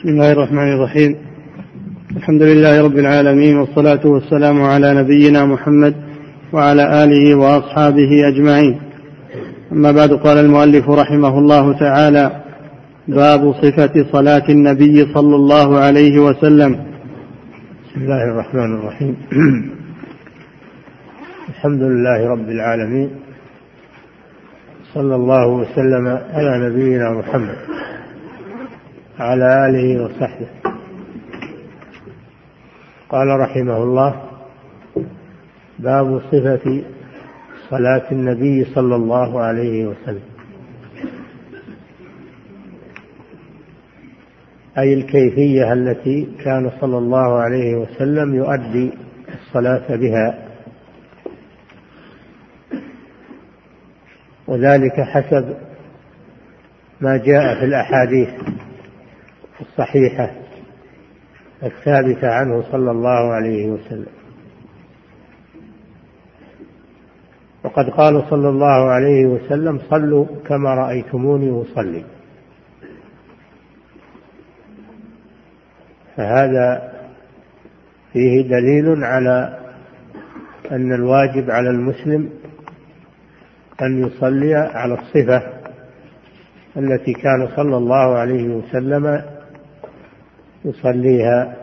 بسم الله الرحمن الرحيم. الحمد لله رب العالمين والصلاة والسلام على نبينا محمد وعلى آله وأصحابه أجمعين. أما بعد قال المؤلف رحمه الله تعالى باب صفة صلاة النبي صلى الله عليه وسلم. بسم الله الرحمن الرحيم. الحمد لله رب العالمين صلى الله وسلم على نبينا محمد. وعلى آله وصحبه. قال رحمه الله باب صفة صلاة النبي صلى الله عليه وسلم. أي الكيفية التي كان صلى الله عليه وسلم يؤدي الصلاة بها. وذلك حسب ما جاء في الأحاديث. الصحيحة الثابتة عنه صلى الله عليه وسلم. وقد قال صلى الله عليه وسلم صلوا كما رأيتموني أصلي. فهذا فيه دليل على أن الواجب على المسلم أن يصلي على الصفة التي كان صلى الله عليه وسلم يصليها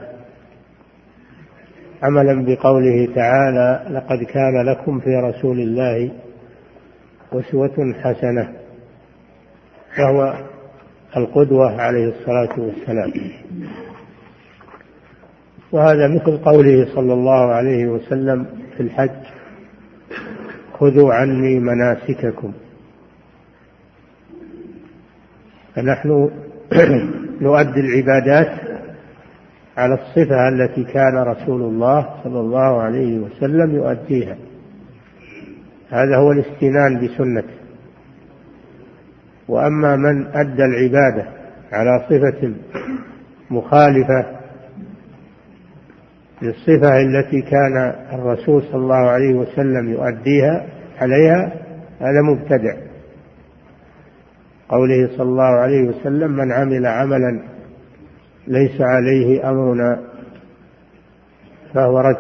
عملا بقوله تعالى لقد كان لكم في رسول الله أسوة حسنة فهو القدوة عليه الصلاة والسلام. وهذا مثل قوله صلى الله عليه وسلم في الحج خذوا عني مناسككم فنحن نؤدي العبادات على الصفة التي كان رسول الله صلى الله عليه وسلم يؤديها. هذا هو الاستنان بسنته. وأما من أدى العبادة على صفة مخالفة للصفة التي كان الرسول صلى الله عليه وسلم يؤديها عليها هذا مبتدع. قوله صلى الله عليه وسلم من عمل عملا ليس عليه أمرنا فهو رد.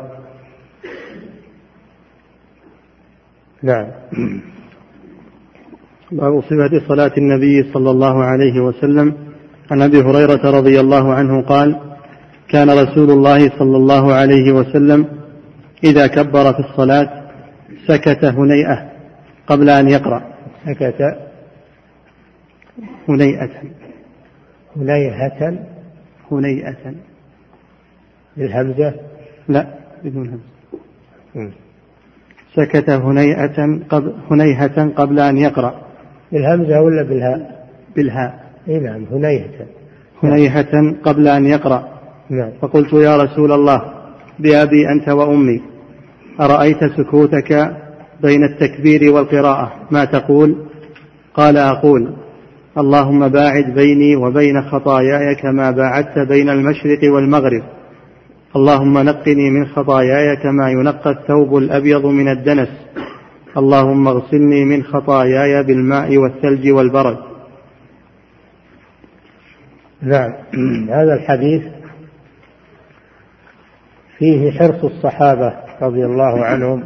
نعم. باب صفة صلاة النبي صلى الله عليه وسلم. عن أبي هريرة رضي الله عنه قال كان رسول الله صلى الله عليه وسلم إذا كبر في الصلاة سكت هنيئة قبل أن يقرأ. سكت هنيئة. هنيهة هنيئة. بالهمزة؟ لا بدون همزة. سكت هنيئة قبل هنيهة قبل أن يقرأ. بالهمزة ولا بالهاء؟ بالهاء. إي نعم هنيهة هنيهة قبل أن يقرأ. نعم. فقلت يا رسول الله بأبي أنت وأمي أرأيت سكوتك بين التكبير والقراءة؟ ما تقول؟ قال أقول. اللهم باعد بيني وبين خطاياي كما باعدت بين المشرق والمغرب. اللهم نقني من خطاياي كما ينقى الثوب الأبيض من الدنس. اللهم اغسلني من خطاياي بالماء والثلج والبرد. نعم. هذا الحديث فيه حرص الصحابة رضي الله عنهم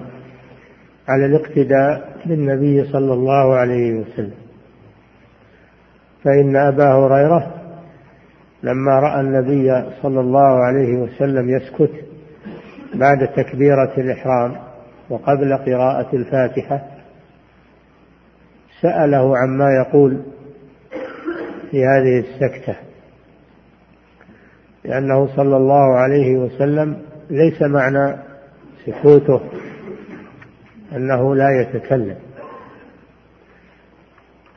على الاقتداء بالنبي صلى الله عليه وسلم. فإن أبا هريرة لما رأى النبي صلى الله عليه وسلم يسكت بعد تكبيرة الإحرام وقبل قراءة الفاتحة سأله عما يقول في هذه السكتة لأنه صلى الله عليه وسلم ليس معنى سكوته أنه لا يتكلم.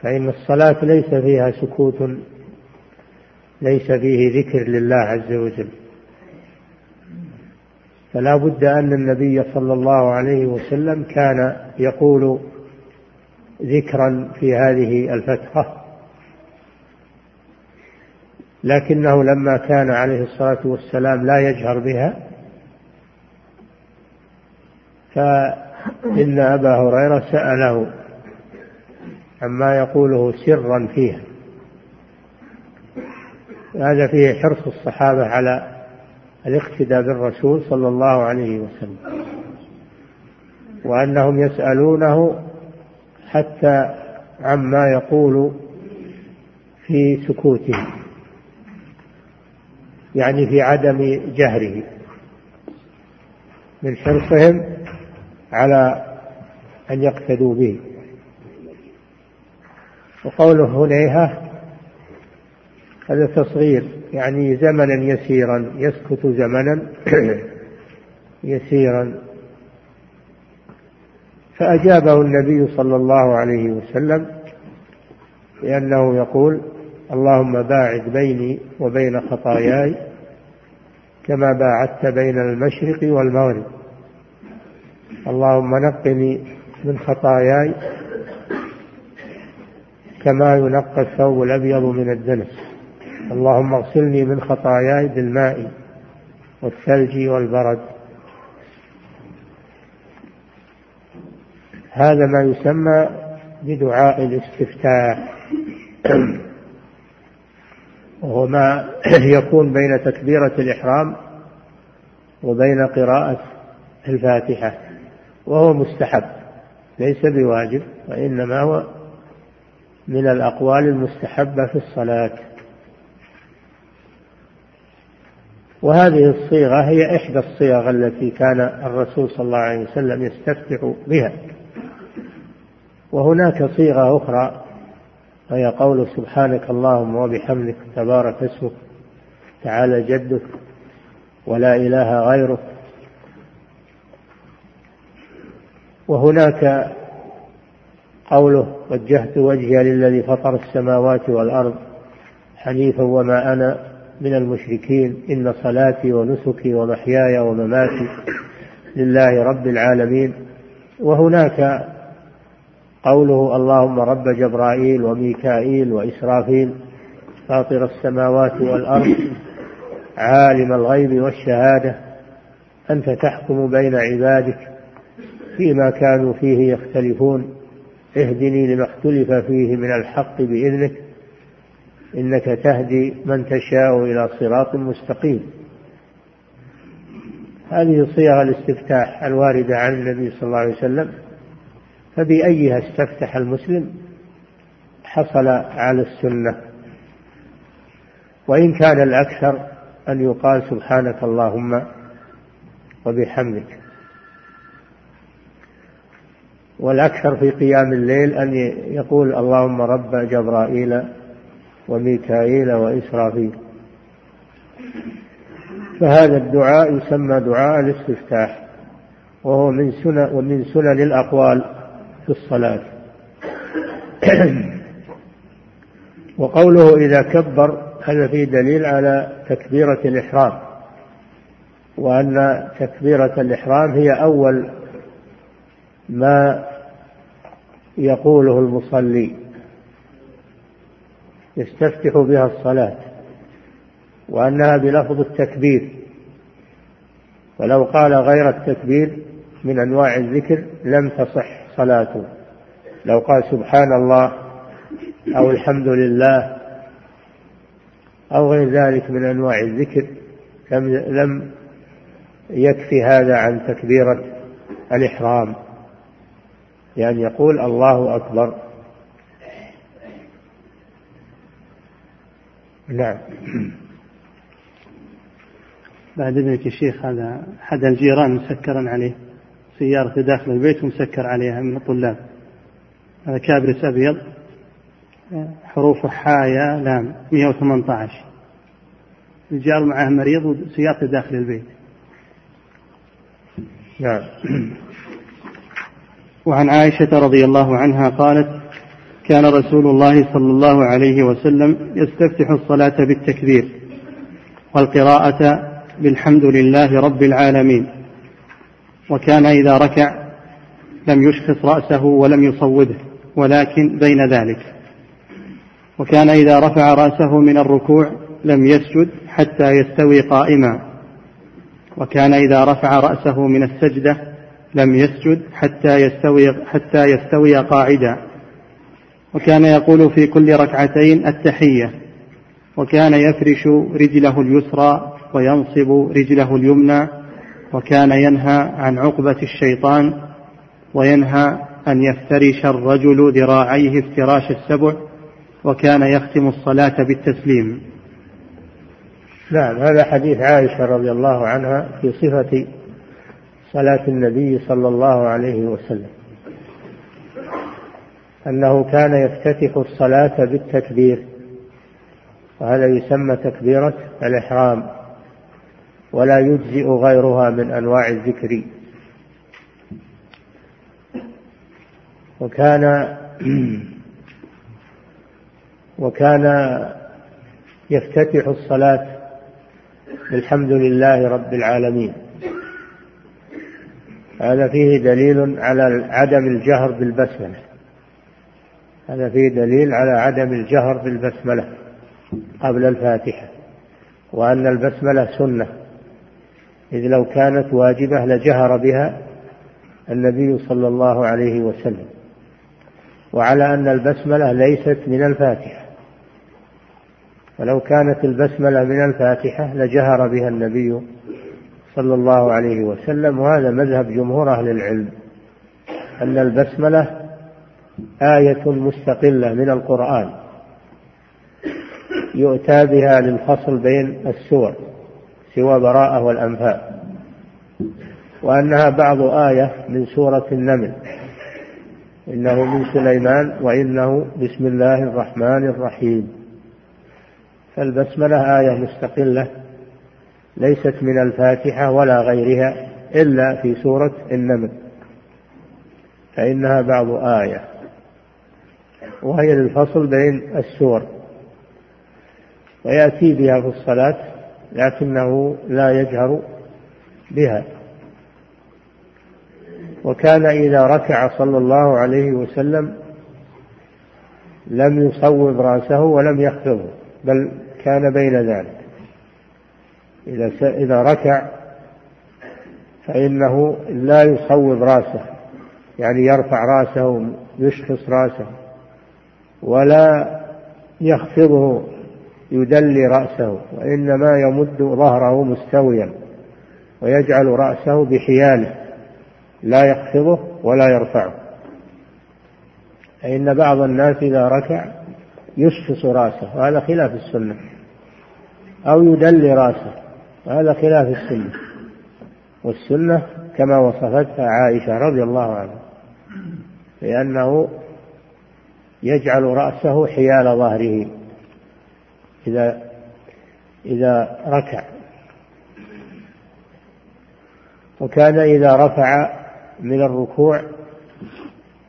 فإن الصلاة ليس فيها سكوت ليس فيه ذكر لله عز وجل. فلا بد أن النبي صلى الله عليه وسلم كان يقول ذكرا في هذه الفترة لكنه لما كان عليه الصلاة والسلام لا يجهر بها فإن أبا هريرة سأله عما يقوله سرا فيها. هذا فيه حرص الصحابة على الاقتداء بالرسول صلى الله عليه وسلم وأنهم يسألونه حتى عما يقول في سكوته يعني في عدم جهره من حرصهم على أن يقتدوا به. وقوله هنيهة هذا تصغير يعني زمنا يسيرا يسكت زمنا يسيرا. فأجابه النبي صلى الله عليه وسلم لأنه يقول اللهم باعد بيني وبين خطاياي كما باعدت بين المشرق والمغرب. اللهم نقني من خطاياي كما ينقى الثوب الأبيض من الدنس. اللهم اغسلني من خطاياي بالماء والثلج والبرد. هذا ما يسمى بدعاء الاستفتاح وهو ما يكون بين تكبيرة الإحرام وبين قراءة الفاتحة. وهو مستحب ليس بواجب وإنما هو من الأقوال المستحبة في الصلاة. وهذه الصيغة هي إحدى الصيغ التي كان الرسول صلى الله عليه وسلم يستفتح بها. وهناك صيغة أخرى وهي قول سبحانك اللهم وبحمدك تبارك اسمك تعالى جدك ولا إله غيرك. وهناك قوله وجهت وجهي للذي فطر السماوات والأرض حنيفا وما أنا من المشركين. إن صلاتي ونسكي ومحياي ومماتي لله رب العالمين. وهناك قوله اللهم رب جبرائيل وميكائيل وإسرافيل فاطر السماوات والأرض عالم الغيب والشهادة أنت تحكم بين عبادك فيما كانوا فيه يختلفون. اهدني لما اختلف فيه من الحق بإذنك إنك تهدي من تشاء إلى صراط مستقيم. هذه صيغ الاستفتاح الواردة عن النبي صلى الله عليه وسلم فبأيها استفتح المسلم؟ حصل على السنة. وإن كان الأكثر أن يقال سبحانك اللهم وبحمدك. والأكثر في قيام الليل أن يقول اللهم رب جبرائيل وميكائيل وإسرافيل. فهذا الدعاء يسمى دعاء الاستفتاح وهو من سنن ومن سنن الأقوال في الصلاة. وقوله إذا كبر هذا فيه دليل على تكبيرة الإحرام وأن تكبيرة الإحرام هي أول ما يقوله المصلي يستفتح بها الصلاة وأنها بلفظ التكبير ولو قال غير التكبير من أنواع الذكر لم تصح صلاته لو قال سبحان الله أو الحمد لله أو غير ذلك من أنواع الذكر لم لم يكفي هذا عن تكبيرة الإحرام يعني يقول الله أكبر. نعم. بعد ابنك الشيخ هذا أحد الجيران مسكرا عليه سيارة داخل البيت ومسكر عليها من الطلاب. هذا كابرس أبيض حروفه حايا لام 118 الجار معه مريض وسيارته داخل البيت. نعم. وعن عائشة رضي الله عنها قالت كان رسول الله صلى الله عليه وسلم يستفتح الصلاة بالتكبير والقراءة بالحمد لله رب العالمين وكان إذا ركع لم يشخص رأسه ولم يصوده ولكن بين ذلك. وكان إذا رفع رأسه من الركوع لم يسجد حتى يستوي قائما وكان إذا رفع رأسه من السجدة لم يسجد حتى يستوي حتى يستوي قاعدا. وكان يقول في كل ركعتين التحية. وكان يفرش رجله اليسرى وينصب رجله اليمنى. وكان ينهى عن عقبة الشيطان. وينهى أن يفترش الرجل ذراعيه افتراش السبع. وكان يختم الصلاة بالتسليم. نعم هذا حديث عائشة رضي الله عنها في صفة صلاة النبي صلى الله عليه وسلم. أنه كان يفتتح الصلاة بالتكبير وهذا يسمى تكبيرة الإحرام ولا يجزئ غيرها من أنواع الذكر. وكان وكان يفتتح الصلاة بالحمد لله رب العالمين. هذا فيه دليل على عدم الجهر بالبسملة. هذا فيه دليل على عدم الجهر بالبسملة قبل الفاتحة وأن البسملة سنة. إذ لو كانت واجبة لجهر بها النبي صلى الله عليه وسلم. وعلى أن البسملة ليست من الفاتحة. فلو كانت البسملة من الفاتحة لجهر بها النبي صلى الله عليه وسلم وهذا مذهب جمهور أهل العلم أن البسملة آية مستقلة من القرآن يؤتى بها للفصل بين السور سوى براءة والأنفال وأنها بعض آية من سورة النمل إنه من سليمان وإنه بسم الله الرحمن الرحيم. فالبسملة آية مستقلة ليست من الفاتحة ولا غيرها إلا في سورة النمل فإنها بعض آية وهي للفصل بين السور ويأتي بها في الصلاة لكنه لا يجهر بها وكان إذا ركع صلى الله عليه وسلم لم يصوب رأسه ولم يخفضه بل كان بين ذلك. إذا إذا ركع فإنه لا يصوب رأسه يعني يرفع رأسه يشخص رأسه ولا يخفضه يدلي رأسه وإنما يمد ظهره مستويا ويجعل رأسه بحياله لا يخفضه ولا يرفعه. فإن بعض الناس إذا ركع يشخص رأسه وهذا خلاف السنة أو يدلي رأسه. وهذا خلاف السنة. والسنة كما وصفتها عائشة رضي الله عنها لأنه يجعل رأسه حيال ظهره إذا إذا ركع. وكان إذا رفع من الركوع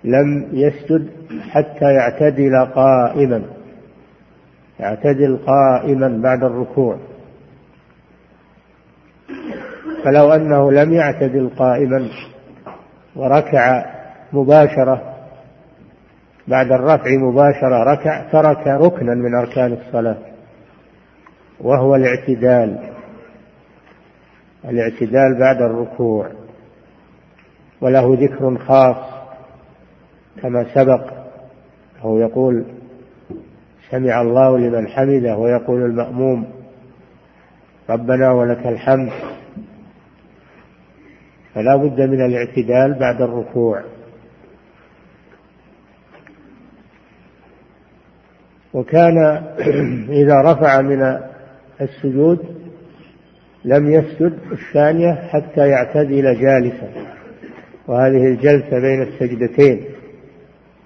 لم يسجد حتى يعتدل قائما يعتدل قائما بعد الركوع. فلو أنه لم يعتدل قائما وركع مباشرة بعد الرفع مباشرة ركع ترك ركنا من أركان الصلاة وهو الاعتدال. الاعتدال بعد الركوع. وله ذكر خاص كما سبق هو يقول سمع الله لمن حمده ويقول المأموم ربنا ولك الحمد. فلا بد من الاعتدال بعد الركوع. وكان إذا رفع من السجود لم يسجد الثانية حتى يعتدل جالسا. وهذه الجلسة بين السجدتين.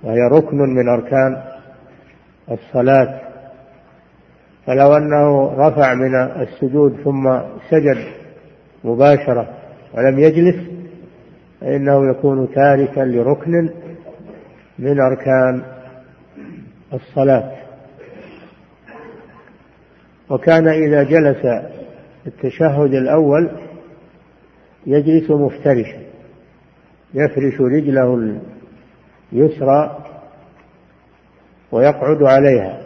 وهي ركن من أركان الصلاة. فلو أنه رفع من السجود ثم سجد مباشرة ولم يجلس فإنه يكون تاركا لركن من أركان الصلاة. وكان إذا جلس التشهد الأول يجلس مفترشا يفرش رجله اليسرى ويقعد عليها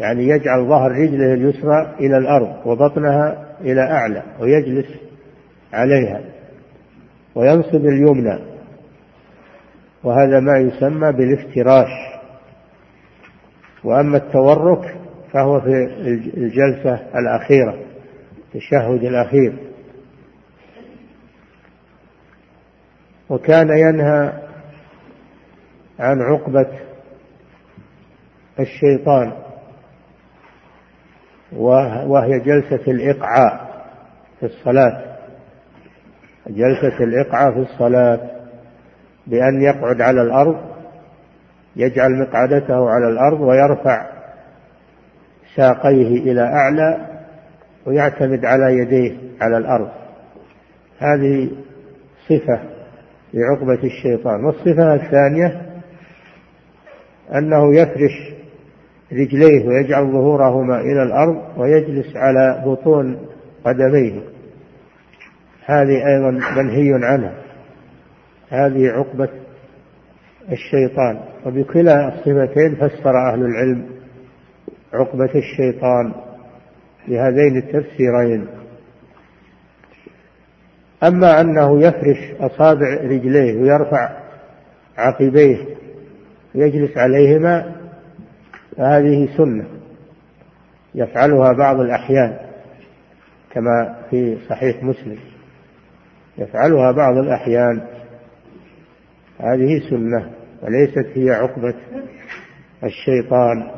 يعني يجعل ظهر رجله اليسرى إلى الأرض وبطنها إلى أعلى ويجلس عليها وينصب اليمنى. وهذا ما يسمى بالافتراش. وأما التورك فهو في الجلسة الأخيرة التشهد الأخير. وكان ينهى عن عقبة الشيطان وهي جلسة الإقعاء في الصلاة. جلسة الإقعاء في الصلاة بأن يقعد على الأرض يجعل مقعدته على الأرض ويرفع ساقيه إلى أعلى ويعتمد على يديه على الأرض. هذه صفة لعقبة الشيطان. والصفة الثانية أنه يفرش رجليه ويجعل ظهورهما إلى الأرض ويجلس على بطون قدميه. هذه أيضا منهي عنها. هذه عقبة الشيطان. وبكلا الصفتين فسر أهل العلم عقبة الشيطان بهذين التفسيرين. أما أنه يفرش أصابع رجليه ويرفع عقبيه ويجلس عليهما فهذه سنة. يفعلها بعض الأحيان كما في صحيح مسلم. يفعلها بعض الأحيان. هذه سنة وليست هي عقبة الشيطان.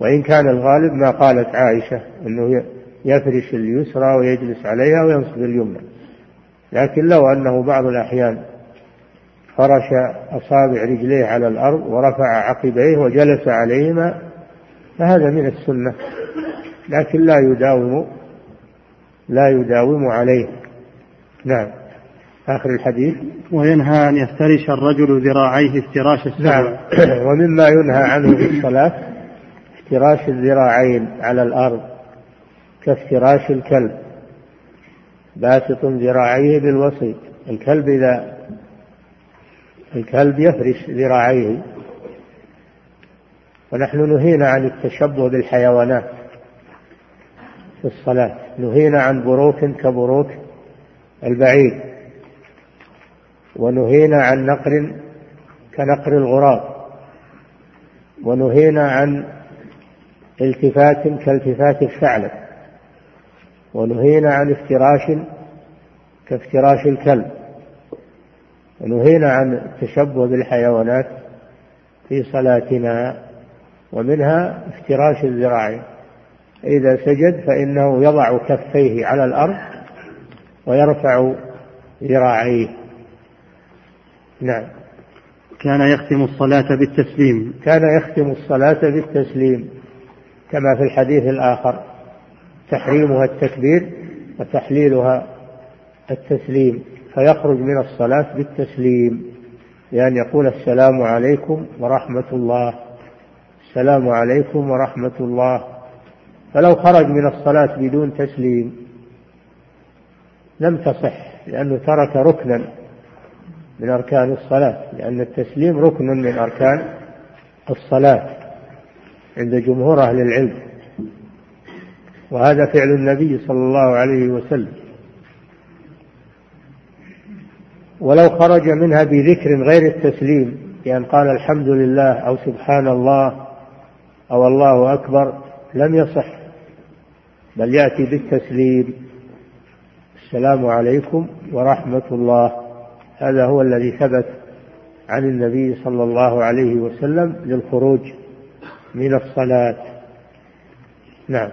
وإن كان الغالب ما قالت عائشة أنه يفرش اليسرى ويجلس عليها وينصب اليمنى. لكن لو أنه بعض الأحيان فرش أصابع رجليه على الأرض ورفع عقبيه وجلس عليهما فهذا من السنة. لكن لا يداوم لا يداوم عليه. نعم آخر الحديث. وينهى أن يفترش الرجل ذراعيه افتراش السبع نعم ومما ينهى عنه في الصلاة افتراش الذراعين على الأرض كافتراش الكلب. باسط ذراعيه بالوسيط الكلب إذا الكلب يفرش ذراعيه. ونحن نهينا عن التشبه بالحيوانات في الصلاة. نهينا عن بروك كبروك البعير. ونهينا عن نقر كنقر الغراب. ونهينا عن التفات كالتفات الثعلب. ونهينا عن افتراش كافتراش الكلب. ونهينا عن التشبه بالحيوانات في صلاتنا ومنها افتراش الذراعين إذا سجد فإنه يضع كفيه على الأرض ويرفع ذراعيه. نعم. كان يختم الصلاة بالتسليم. كان يختم الصلاة بالتسليم كما في الحديث الآخر. تحريمها التكبير وتحليلها التسليم فيخرج من الصلاة بالتسليم. لأن يقول السلام عليكم ورحمة الله. السلام عليكم ورحمة الله. فلو خرج من الصلاة بدون تسليم لم تصح لأنه ترك ركنا من أركان الصلاة لأن التسليم ركن من أركان الصلاة عند جمهور أهل العلم. وهذا فعل النبي صلى الله عليه وسلم. ولو خرج منها بذكر غير التسليم بأن قال الحمد لله أو سبحان الله أو الله أكبر لم يصح بل يأتي بالتسليم السلام عليكم ورحمة الله. هذا هو الذي ثبت عن النبي صلى الله عليه وسلم للخروج من الصلاة. نعم.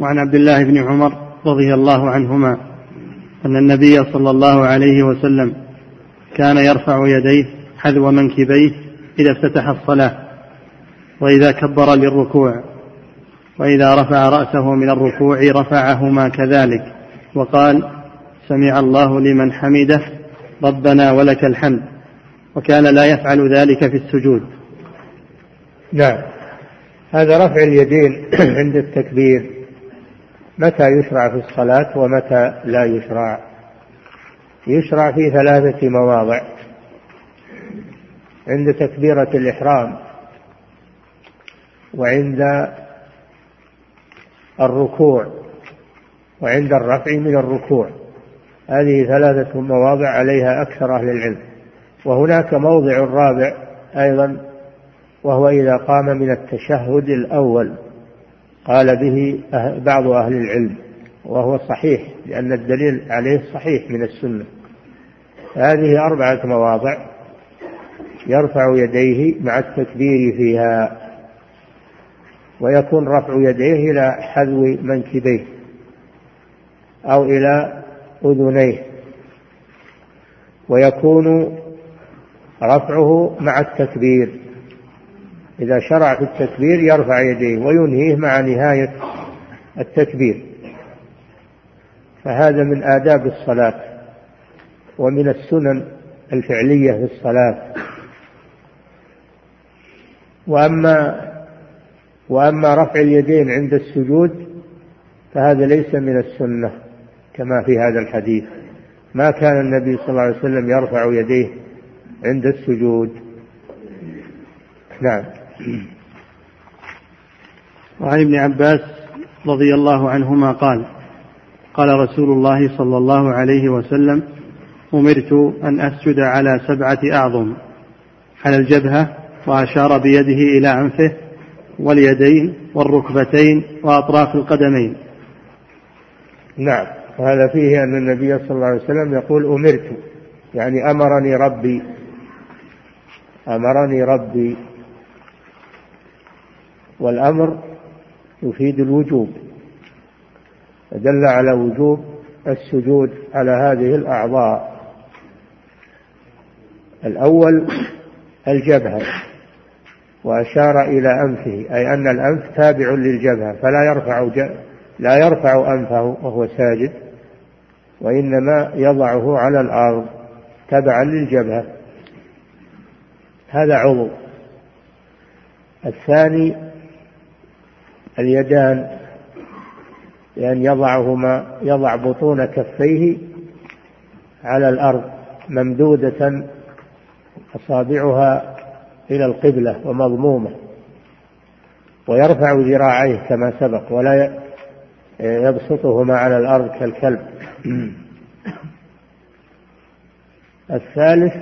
وعن عبد الله بن عمر رضي الله عنهما أن النبي صلى الله عليه وسلم كان يرفع يديه حذو منكبيه إذا افتتح الصلاة وإذا كبر للركوع وإذا رفع رأسه من الركوع رفعهما كذلك. وقال سمع الله لمن حمده ربنا ولك الحمد. وكان لا يفعل ذلك في السجود. نعم. هذا رفع اليدين عند التكبير. متى يشرع في الصلاة ومتى لا يشرع؟ يشرع في ثلاثة مواضع. عند تكبيرة الإحرام وعند الركوع. وعند الرفع من الركوع. هذه ثلاثة مواضع عليها أكثر أهل العلم. وهناك موضع رابع أيضا وهو إذا قام من التشهد الأول. قال به أه-، بعض أهل العلم وهو صحيح لأن الدليل عليه صحيح من السنة. هذه أربعة مواضع يرفع يديه مع التكبير فيها ويكون رفع يديه إلى حذو منكبيه. أو إلى أذنيه. ويكون رفعه مع التكبير. إذا شرع في التكبير يرفع يديه وينهيه مع نهاية التكبير. فهذا من آداب الصلاة ومن السنن الفعلية في الصلاة. وأما وأما رفع اليدين عند السجود فهذا ليس من السنة. كما في هذا الحديث. ما كان النبي صلى الله عليه وسلم يرفع يديه عند السجود. نعم. وعن ابن عباس رضي الله عنهما قال قال رسول الله صلى الله عليه وسلم أمرت أن أسجد على سبعة أعظم على الجبهة وأشار بيده إلى انفه واليدين والركبتين وأطراف القدمين. نعم. وهذا فيه أن النبي صلى الله عليه وسلم يقول أمرت يعني أمرني ربي أمرني ربي. والأمر يفيد الوجوب فدل على وجوب السجود على هذه الأعضاء. الأول الجبهة وأشار إلى أنفه أي أن الأنف تابع للجبهة فلا يرفع لا يرفع أنفه وهو ساجد. وإنما يضعه على الأرض تبعا للجبهة. هذا عضو. الثاني اليدان بأن يضعهما يضع بطون كفيه على الأرض ممدودة أصابعها إلى القبلة ومضمومة ويرفع ذراعيه كما سبق ولا يبسطهما على الأرض كالكلب. الثالث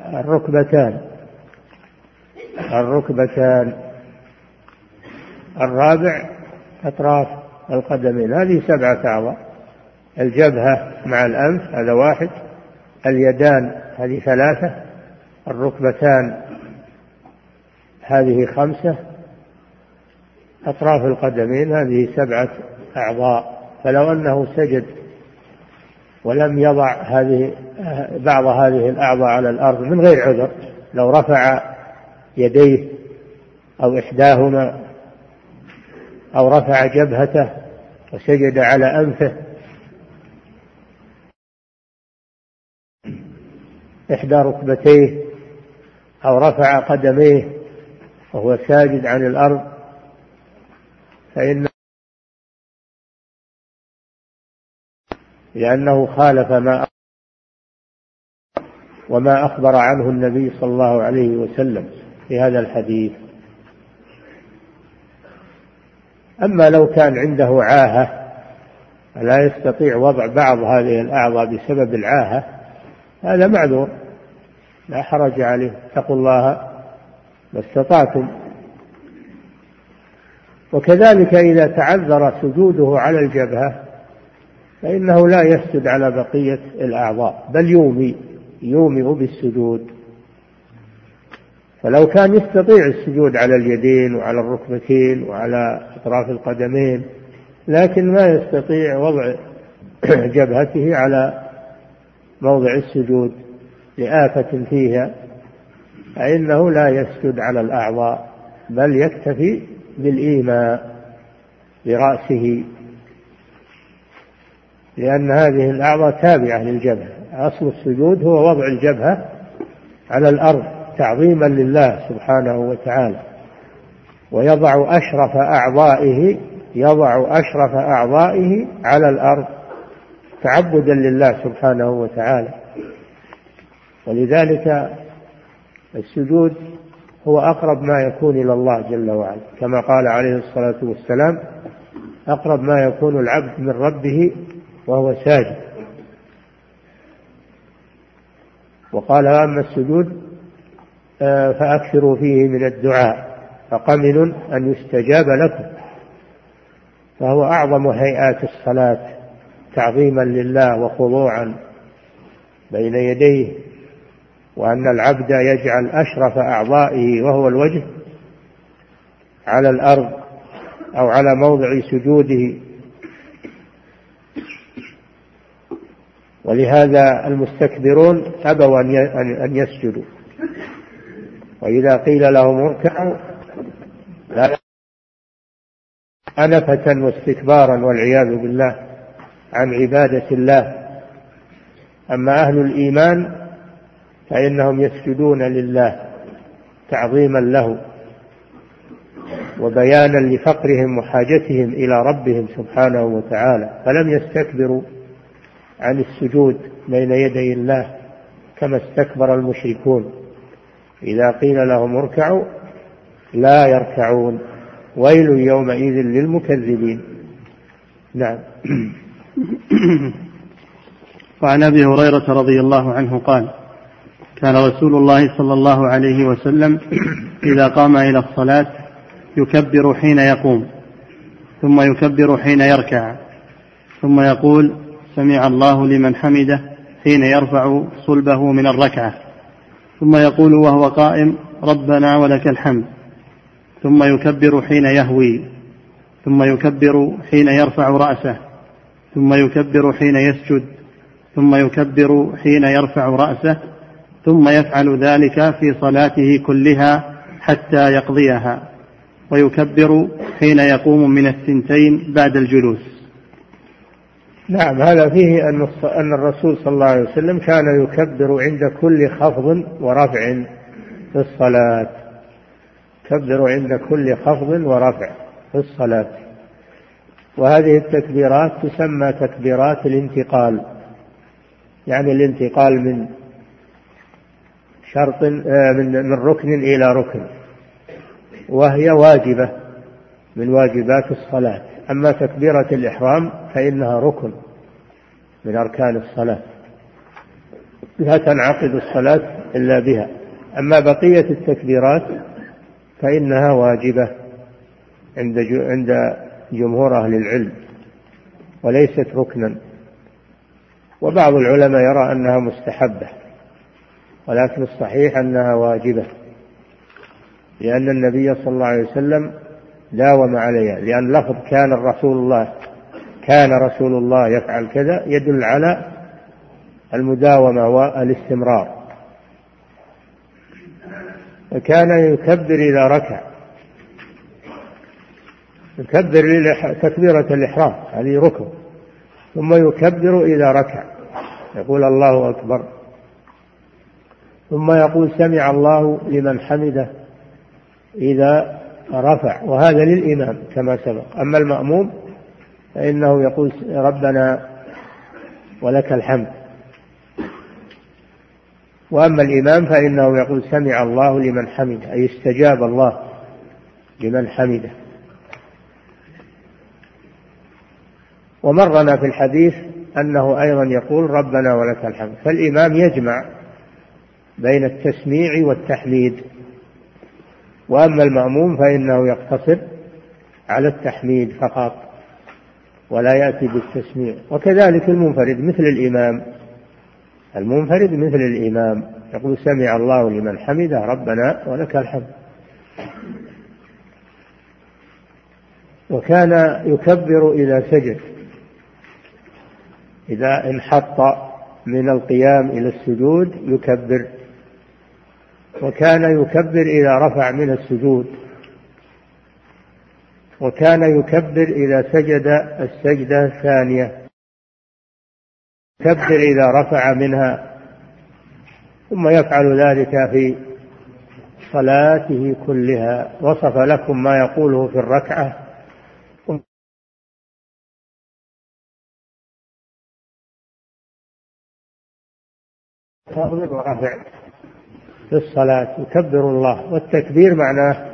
الركبتان. الركبتان. الرابع أطراف القدمين. هذه سبعة أعضاء الجبهة مع الأنف هذا واحد. اليدان هذه ثلاثة. الركبتان هذه خمسة. أطراف القدمين هذه سبعة أعضاء فلو أنه سجد ولم يضع هذه بعض هذه الأعضاء على الأرض من غير عذر لو رفع يديه أو إحداهما أو رفع جبهته وسجد على أنفه إحدى ركبتيه أو رفع قدميه وهو ساجد عن الأرض فإن لأنه خالف ما وما أخبر عنه النبي صلى الله عليه وسلم في هذا الحديث. أما لو كان عنده عاهة لا يستطيع وضع بعض هذه الأعضاء بسبب العاهة هذا معذور. لا حرج عليه اتقوا الله ما استطعتم. وكذلك إذا تعذر سجوده على الجبهة فإنه لا يسجد على بقية الأعضاء بل يومي يومئ بالسجود. فلو كان يستطيع السجود على اليدين وعلى الركبتين وعلى أطراف القدمين لكن ما يستطيع وضع جبهته على موضع السجود لآفة فيها فإنه لا يسجد على الأعضاء بل يكتفي بالإيماء برأسه. لأن هذه الأعضاء تابعة للجبهة. أصل السجود هو وضع الجبهة على الأرض تعظيما لله سبحانه وتعالى. ويضع أشرف أعضائه يضع أشرف أعضائه على الأرض تعبدا لله سبحانه وتعالى. ولذلك السجود هو أقرب ما يكون إلى الله جل وعلا. كما قال عليه الصلاة والسلام أقرب ما يكون العبد من ربه وهو ساجد. وقال أما السجود آه، فأكثروا فيه من الدعاء فقمن أن يستجاب لكم. فهو أعظم هيئات الصلاة تعظيما لله وخضوعا بين يديه. وأن العبد يجعل أشرف أعضائه وهو الوجه على الأرض أو على موضع سجوده. ولهذا المستكبرون أبوا أن يسجدوا. وإذا قيل لهم اركعوا لا أنفة واستكبارا والعياذ بالله عن عبادة الله. أما أهل الإيمان فإنهم يسجدون لله تعظيما له وبيانا لفقرهم وحاجتهم إلى ربهم سبحانه وتعالى. فلم يستكبروا عن السجود بين يدي الله كما استكبر المشركون. إذا قيل لهم اركعوا لا يركعون. ويل يومئذ للمكذبين. نعم. وعن أبي هريرة رضي الله عنه قال كان رسول الله صلى الله عليه وسلم إذا قام إلى الصلاة يكبر حين يقوم ثم يكبر حين يركع ثم يقول سمع الله لمن حمده حين يرفع صلبه من الركعة ثم يقول وهو قائم ربنا ولك الحمد ثم يكبر حين يهوي ثم يكبر حين يرفع رأسه ثم يكبر حين يسجد ثم يكبر حين يرفع رأسه ثم يفعل ذلك في صلاته كلها حتى يقضيها ويكبر حين يقوم من الثنتين بعد الجلوس. نعم هذا فيه أن أن الرسول صلى الله عليه وسلم كان يكبر عند كل خفض ورفع في الصلاة. يكبر عند كل خفض ورفع في الصلاة. وهذه التكبيرات تسمى تكبيرات الانتقال يعني الانتقال من شرط آه، من من ركن إلى ركن. وهي واجبة من واجبات الصلاة. أما تكبيرة الإحرام فإنها ركن من أركان الصلاة. لا تنعقد الصلاة إلا بها. أما بقية التكبيرات فإنها واجبة عند عند جمهور أهل العلم وليست ركنا. وبعض العلماء يرى أنها مستحبة. ولكن الصحيح أنها واجبة. لأن النبي صلى الله عليه وسلم داوم عليها لأن لفظ كان الرسول الله كان رسول الله يفعل كذا يدل على المداومة والاستمرار. فكان يكبر إذا ركع. يكبر تكبيرة الإحرام هذه ركن. ثم يكبر إذا ركع. يقول الله أكبر. ثم يقول سمع الله لمن حمده إذا رفع وهذا للإمام كما سبق. أما المأموم فإنه يقول ربنا ولك الحمد. وأما الإمام فإنه يقول سمع الله لمن حمده أي استجاب الله لمن حمده. ومرنا في الحديث أنه أيضا يقول ربنا ولك الحمد. فالإمام يجمع بين التسميع والتحميد. وأما المأموم فإنه يقتصر على التحميد فقط ولا يأتي بالتسميع. وكذلك المنفرد مثل الإمام. المنفرد مثل الإمام. يقول سمع الله لمن حمده ربنا ولك الحمد. وكان يكبر إذا سجد إذا انحط من القيام إلى السجود يكبر. وكان يكبر إذا رفع من السجود. وكان يكبر إذا سجد السجدة الثانية. يكبر إذا رفع منها. ثم يفعل ذلك في صلاته كلها. وصف لكم ما يقوله في الركعة. ورفع في الصلاة يكبر الله والتكبير معناه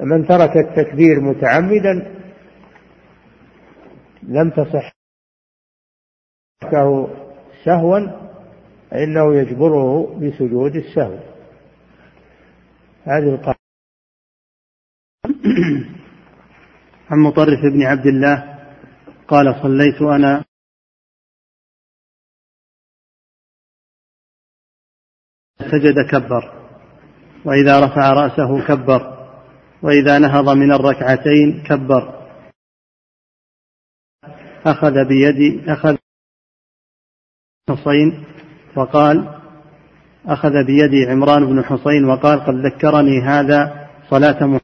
من ترك التكبير متعمدا لم تصح له سهوا فإنه يجبره بسجود السهو هذه القاعدة. عن مطرف بن عبد الله قال صليت أنا سجد كبر وإذا رفع رأسه كبر وإذا نهض من الركعتين كبر. أخذ بيدي أخذ حصين وقال أخذ بيدي عمران بن حصين وقال قد ذكرني هذا صلاة محمد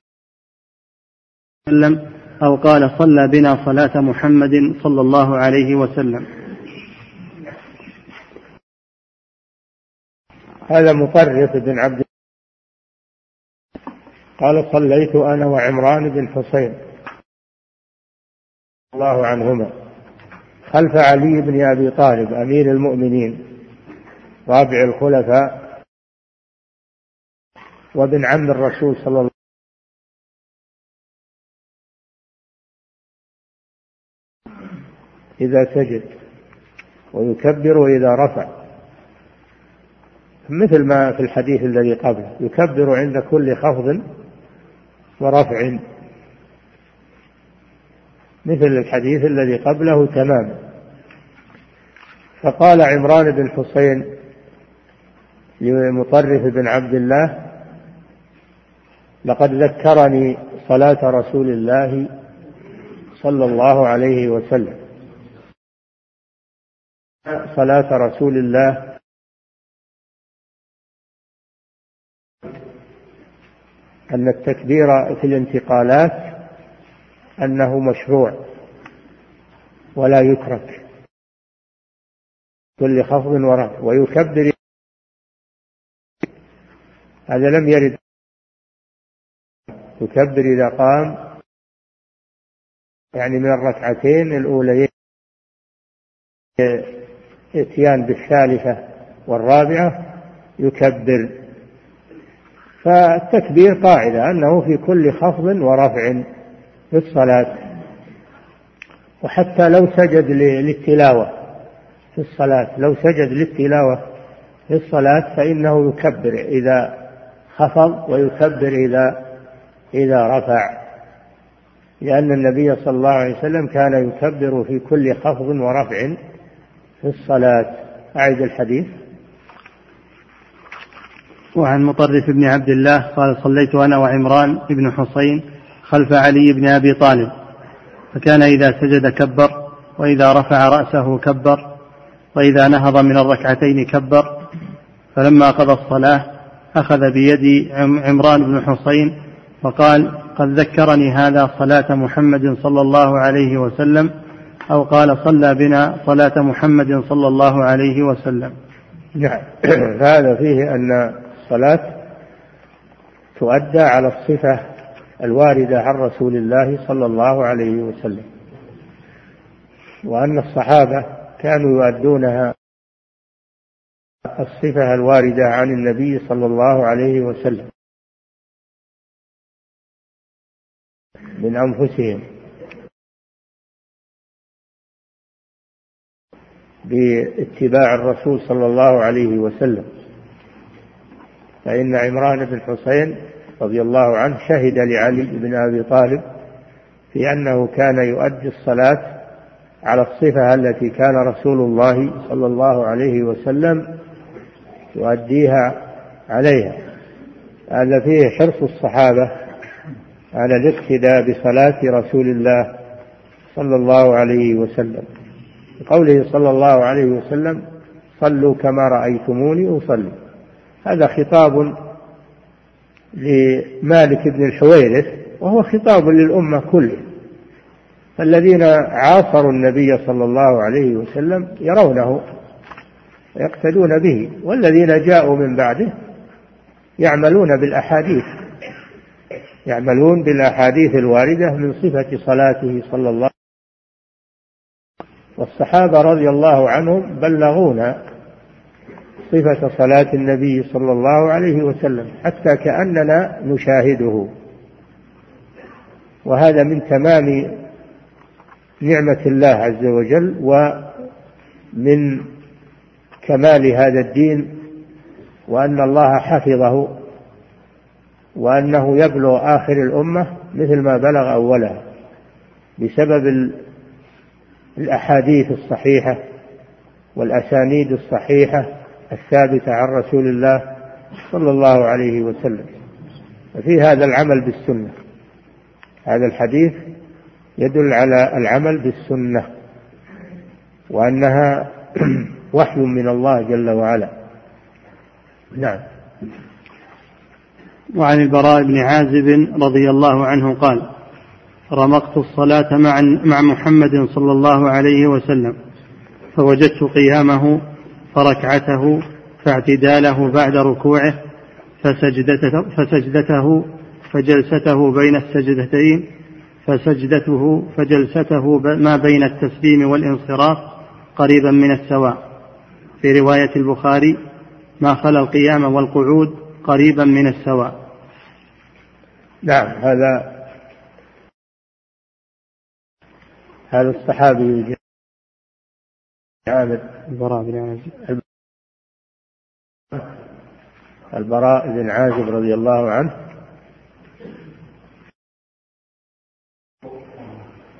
أو قال صلى بنا صلاة محمد صلى الله عليه وسلم. هذا مطرف بن عبد قال صليت أنا وعمران بن حصين الله عنهما خلف علي بن أبي طالب أمير المؤمنين رابع الخلفاء وابن عم الرسول صلى الله عليه وسلم. إذا سجد ويكبر إذا رفع. مثل ما في الحديث الذي قبله. يكبر عند كل خفض ورفع. مثل الحديث الذي قبله تماما فقال عمران بن حسين لمطرف بن عبد الله لقد ذكرني صلاة رسول الله صلى الله عليه وسلم. صلاة رسول الله أن التكبير في الانتقالات أنه مشروع ولا يترك كل خفض ورفع ويكبر. هذا لم يرد. يكبر إذا قام يعني من الركعتين الأوليين. إتيان بالثالثة والرابعة يكبر. فالتكبير قاعدة أنه في كل خفض ورفع في الصلاة. وحتى لو سجد للتلاوة في الصلاة لو سجد للتلاوة في الصلاة فإنه يكبر إذا خفض ويكبر إذا إذا رفع. لأن النبي صلى الله عليه وسلم كان يكبر في كل خفض ورفع في الصلاة. أعد الحديث. وعن مطرف بن عبد الله قال صليت أنا وعمران بن حصين خلف علي بن أبي طالب فكان إذا سجد كبر وإذا رفع رأسه كبر وإذا نهض من الركعتين كبر فلما قضى الصلاة أخذ بيد عمران بن حصين وقال قد ذكرني هذا صلاة محمد صلى الله عليه وسلم أو قال صلى بنا صلاة محمد صلى الله عليه وسلم. هذا فيه أن الصلاة تؤدى على الصفة الواردة عن رسول الله صلى الله عليه وسلم وأن الصحابة كانوا يؤدونها الصفة الواردة عن النبي صلى الله عليه وسلم من أنفسهم باتباع الرسول صلى الله عليه وسلم. فإن عمران بن حسين رضي الله عنه شهد لعلي بن أبي طالب في أنه كان يؤدي الصلاة على الصفة التي كان رسول الله صلى الله عليه وسلم يؤديها عليها. هذا فيه حرص الصحابة على الاقتداء بصلاة رسول الله صلى الله عليه وسلم. قوله صلى الله عليه وسلم صلوا كما رأيتموني أصلي. هذا خطاب لمالك بن الحويرث وهو خطاب للأمة كلها. فالذين عاصروا النبي صلى الله عليه وسلم يرونه يقتدون به والذين جاءوا من بعده يعملون بالأحاديث يعملون بالأحاديث الواردة من صفة صلاته صلى الله والصحابة رضي الله عنهم بلغونا صفة صلاة النبي صلى الله عليه وسلم حتى كأننا نشاهده. وهذا من تمام نعمة الله عز وجل ومن كمال هذا الدين وأن الله حفظه وأنه يبلغ آخر الأمة مثل ما بلغ أولها بسبب الأحاديث الصحيحة والأسانيد الصحيحة الثابتة عن رسول الله صلى الله عليه وسلم. ففي هذا العمل بالسنة. هذا الحديث يدل على العمل بالسنة. وأنها وحي من الله جل وعلا. نعم. وعن البراء بن عازب رضي الله عنه قال رمقت الصلاة مع مع محمد صلى الله عليه وسلم فوجدت قيامه فركعته فاعتداله بعد ركوعه فسجدته, فسجدته فجلسته بين السجدتين فسجدته فجلسته ما بين التسليم والانصراف قريبا من السواء. في رواية البخاري ما خلا القيام والقعود قريبا من السواء. نعم هذا هذا الصحابي عابد البراء بن عازب. البراء بن عازب رضي الله عنه.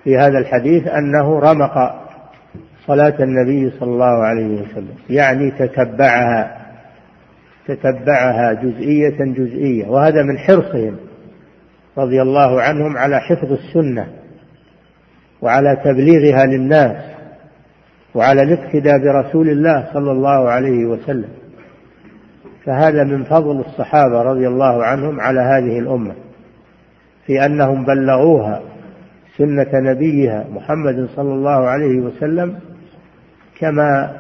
في هذا الحديث أنه رمق صلاة النبي صلى الله عليه وسلم. يعني تتبعها تتبعها جزئية جزئية. وهذا من حرصهم رضي الله عنهم على حفظ السنة وعلى تبليغها للناس. وعلى الاقتداء برسول الله صلى الله عليه وسلم. فهذا من فضل الصحابة رضي الله عنهم على هذه الأمة في أنهم بلغوها سنة نبيها محمد صلى الله عليه وسلم كما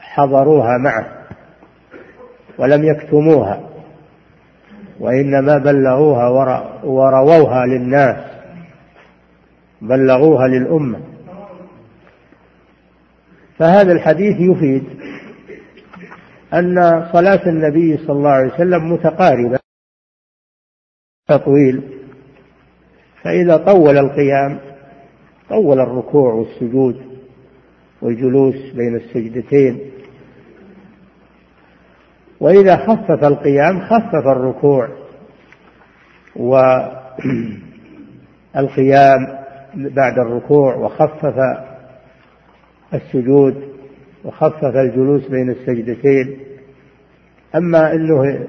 حضروها معه ولم يكتموها وإنما بلغوها ورووها للناس بلغوها للأمة. فهذا الحديث يفيد أن صلاة النبي صلى الله عليه وسلم متقاربة تطويل فإذا طول القيام طول الركوع والسجود والجلوس بين السجدتين. وإذا خفف القيام خفف الركوع والقيام بعد الركوع وخفف السجود وخفف الجلوس بين السجدتين. أما أنه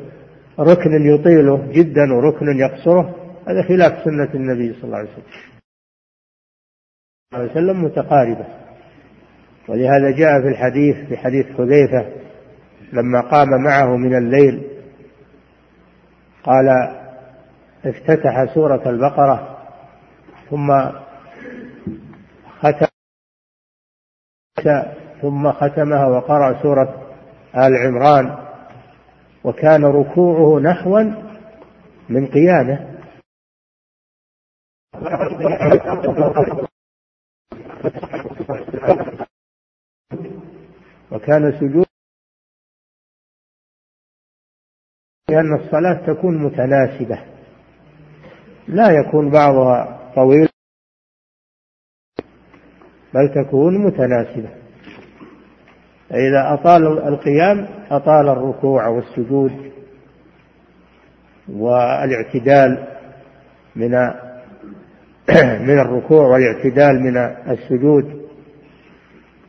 ركن يطيله جدا وركن يقصره هذا خلاف سنة النبي صلى الله عليه وسلم. عليه وسلم متقاربة. ولهذا جاء في الحديث في حديث حذيفة لما قام معه من الليل قال افتتح سورة البقرة ثم ثم ختمها وقرأ سورة آل عمران. وكان ركوعه نحوا من قيامه. وكان سجود لأن الصلاة تكون متناسبة. لا يكون بعضها طويل. بل تكون متناسبة. فإذا أطال القيام أطال الركوع والسجود والاعتدال من من الركوع والاعتدال من السجود.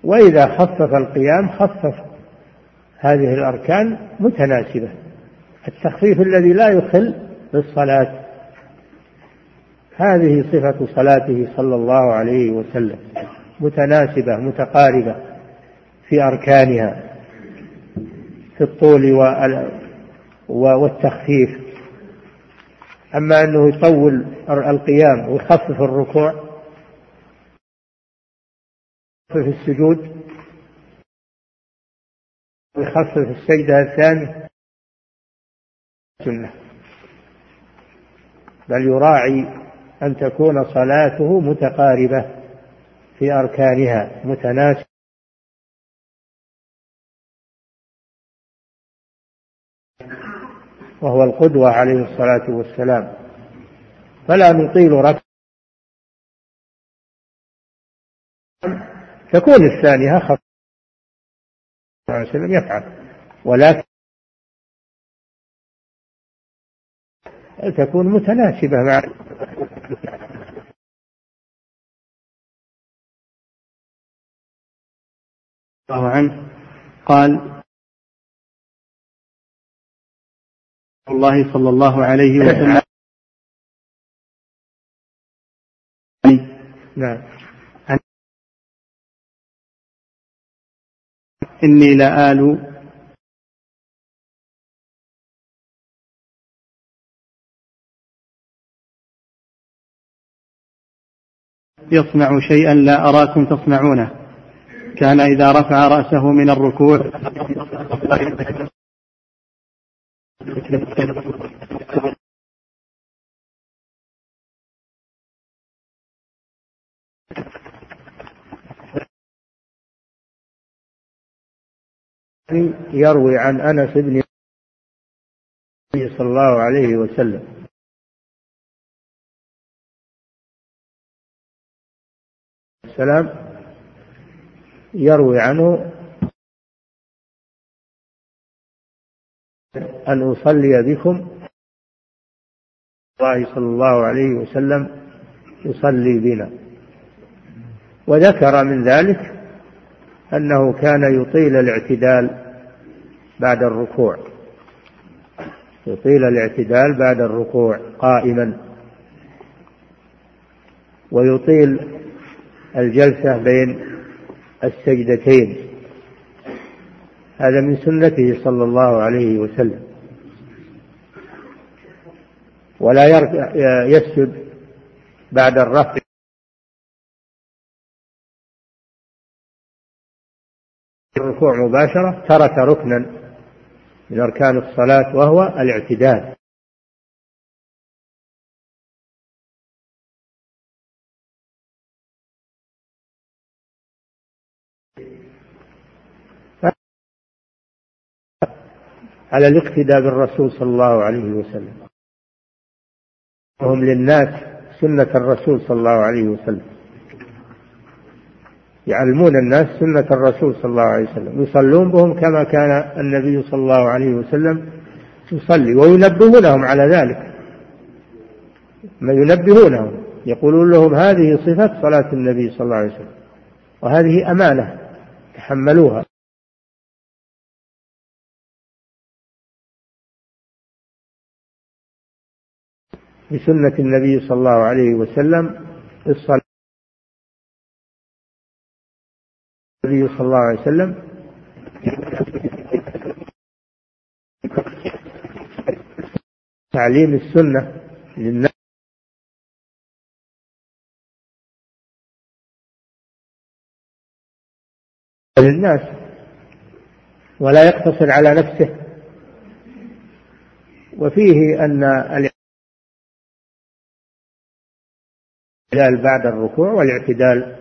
وإذا خفف القيام خفف هذه الأركان متناسبة. التخفيف الذي لا يخل بالصلاة. هذه صفة صلاته صلى الله عليه وسلم. متناسبة متقاربة في أركانها في الطول والتخفيف. أما أنه يطول القيام ويخفف الركوع في السجود ويخفف السجدة الثانية سنة. بل يراعي أن تكون صلاته متقاربة. في أركانها متناسبة وهو القدوة عليه الصلاة والسلام. فلا نطيل ركعة تكون الثانية خف الله عليه وسلم يفعل. ولكن تكون متناسبة مع الله عنه قال الله صلى الله عليه وسلم نعم. إني لآل يصنع شيئا لا أراكم تصنعونه. كان إذا رفع رأسه من الركوع. يروي عن أنس بن صلى الله عليه وسلم. السلام. يروي عنه أن أصلي بكم. الله صلى الله عليه وسلم يصلي بنا. وذكر من ذلك أنه كان يطيل الاعتدال بعد الركوع. يطيل الاعتدال بعد الركوع قائما. ويطيل الجلسة بين السجدتين. هذا من سنته صلى الله عليه وسلم. ولا يسجد بعد الرفع. الركوع مباشرة ترك ركنا من أركان الصلاة وهو الاعتدال. على الاقتداء بالرسول صلى الله عليه وسلم. وهم للناس سنة الرسول صلى الله عليه وسلم. يعلمون الناس سنة الرسول صلى الله عليه وسلم. يصلون بهم كما كان النبي صلى الله عليه وسلم يصلي وينبهونهم على ذلك. ما ينبهونهم يقولون لهم هذه صفة صلاة النبي صلى الله عليه وسلم وهذه أمانة تحملوها. بسنة النبي صلى الله عليه وسلم الصلاة. النبي صلى الله عليه وسلم تعليم السنة للناس. للناس. ولا يقتصر على نفسه. وفيه أن الاعتدال بعد الركوع والاعتدال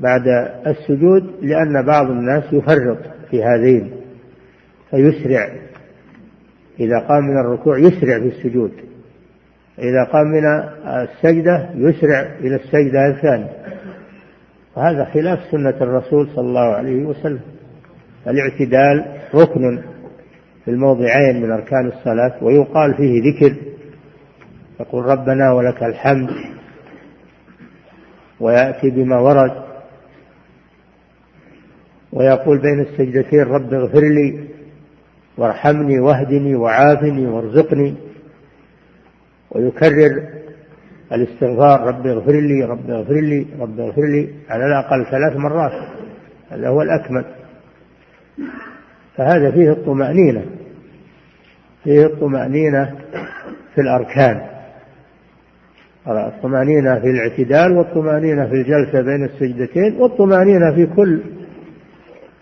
بعد السجود لأن بعض الناس يفرط في هذين فيسرع. إذا قام من الركوع يسرع في السجود إذا قام من السجدة يسرع إلى السجدة الثانية. وهذا خلاف سنة الرسول صلى الله عليه وسلم. الاعتدال ركن في الموضعين من أركان الصلاة ويقال فيه ذكر يقول ربنا ولك الحمد ويأتي بما ورد ويقول بين السجدتين رب اغفر لي وارحمني واهدني وعافني وارزقني ويكرر الاستغفار رب اغفر لي رب اغفر لي رب اغفر لي على الأقل ثلاث مرات هذا هو الأكمل. فهذا فيه الطمأنينة فيه الطمأنينة في الأركان. الطمأنينة في الاعتدال والطمأنينة في الجلسة بين السجدتين والطمأنينة في كل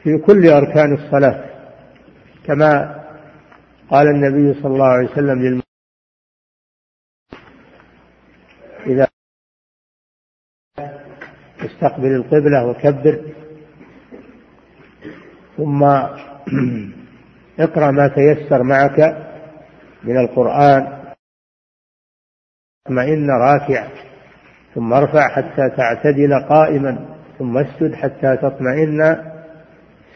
في كل أركان الصلاة. كما قال النبي صلى الله عليه وسلم للم إذا استقبل القبلة وكبر ثم اقرأ ما تيسر معك من القرآن اطمئن راكع ثم ارفع حتى تعتدل قائما ثم اسجد حتى تطمئن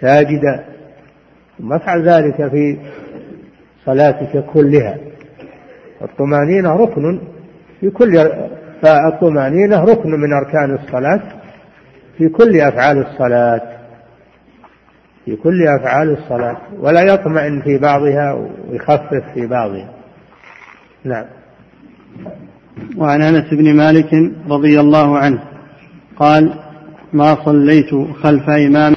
ساجدا. ثم افعل ذلك في صلاتك كلها. الطمأنينة ركن في كل فالطمأنينة ركن من أركان الصلاة في كل أفعال الصلاة. في كل أفعال الصلاة. ولا يطمئن في بعضها ويخفف في بعضها. نعم. وعن أنس بن مالك رضي الله عنه قال ما صليت خلف إمام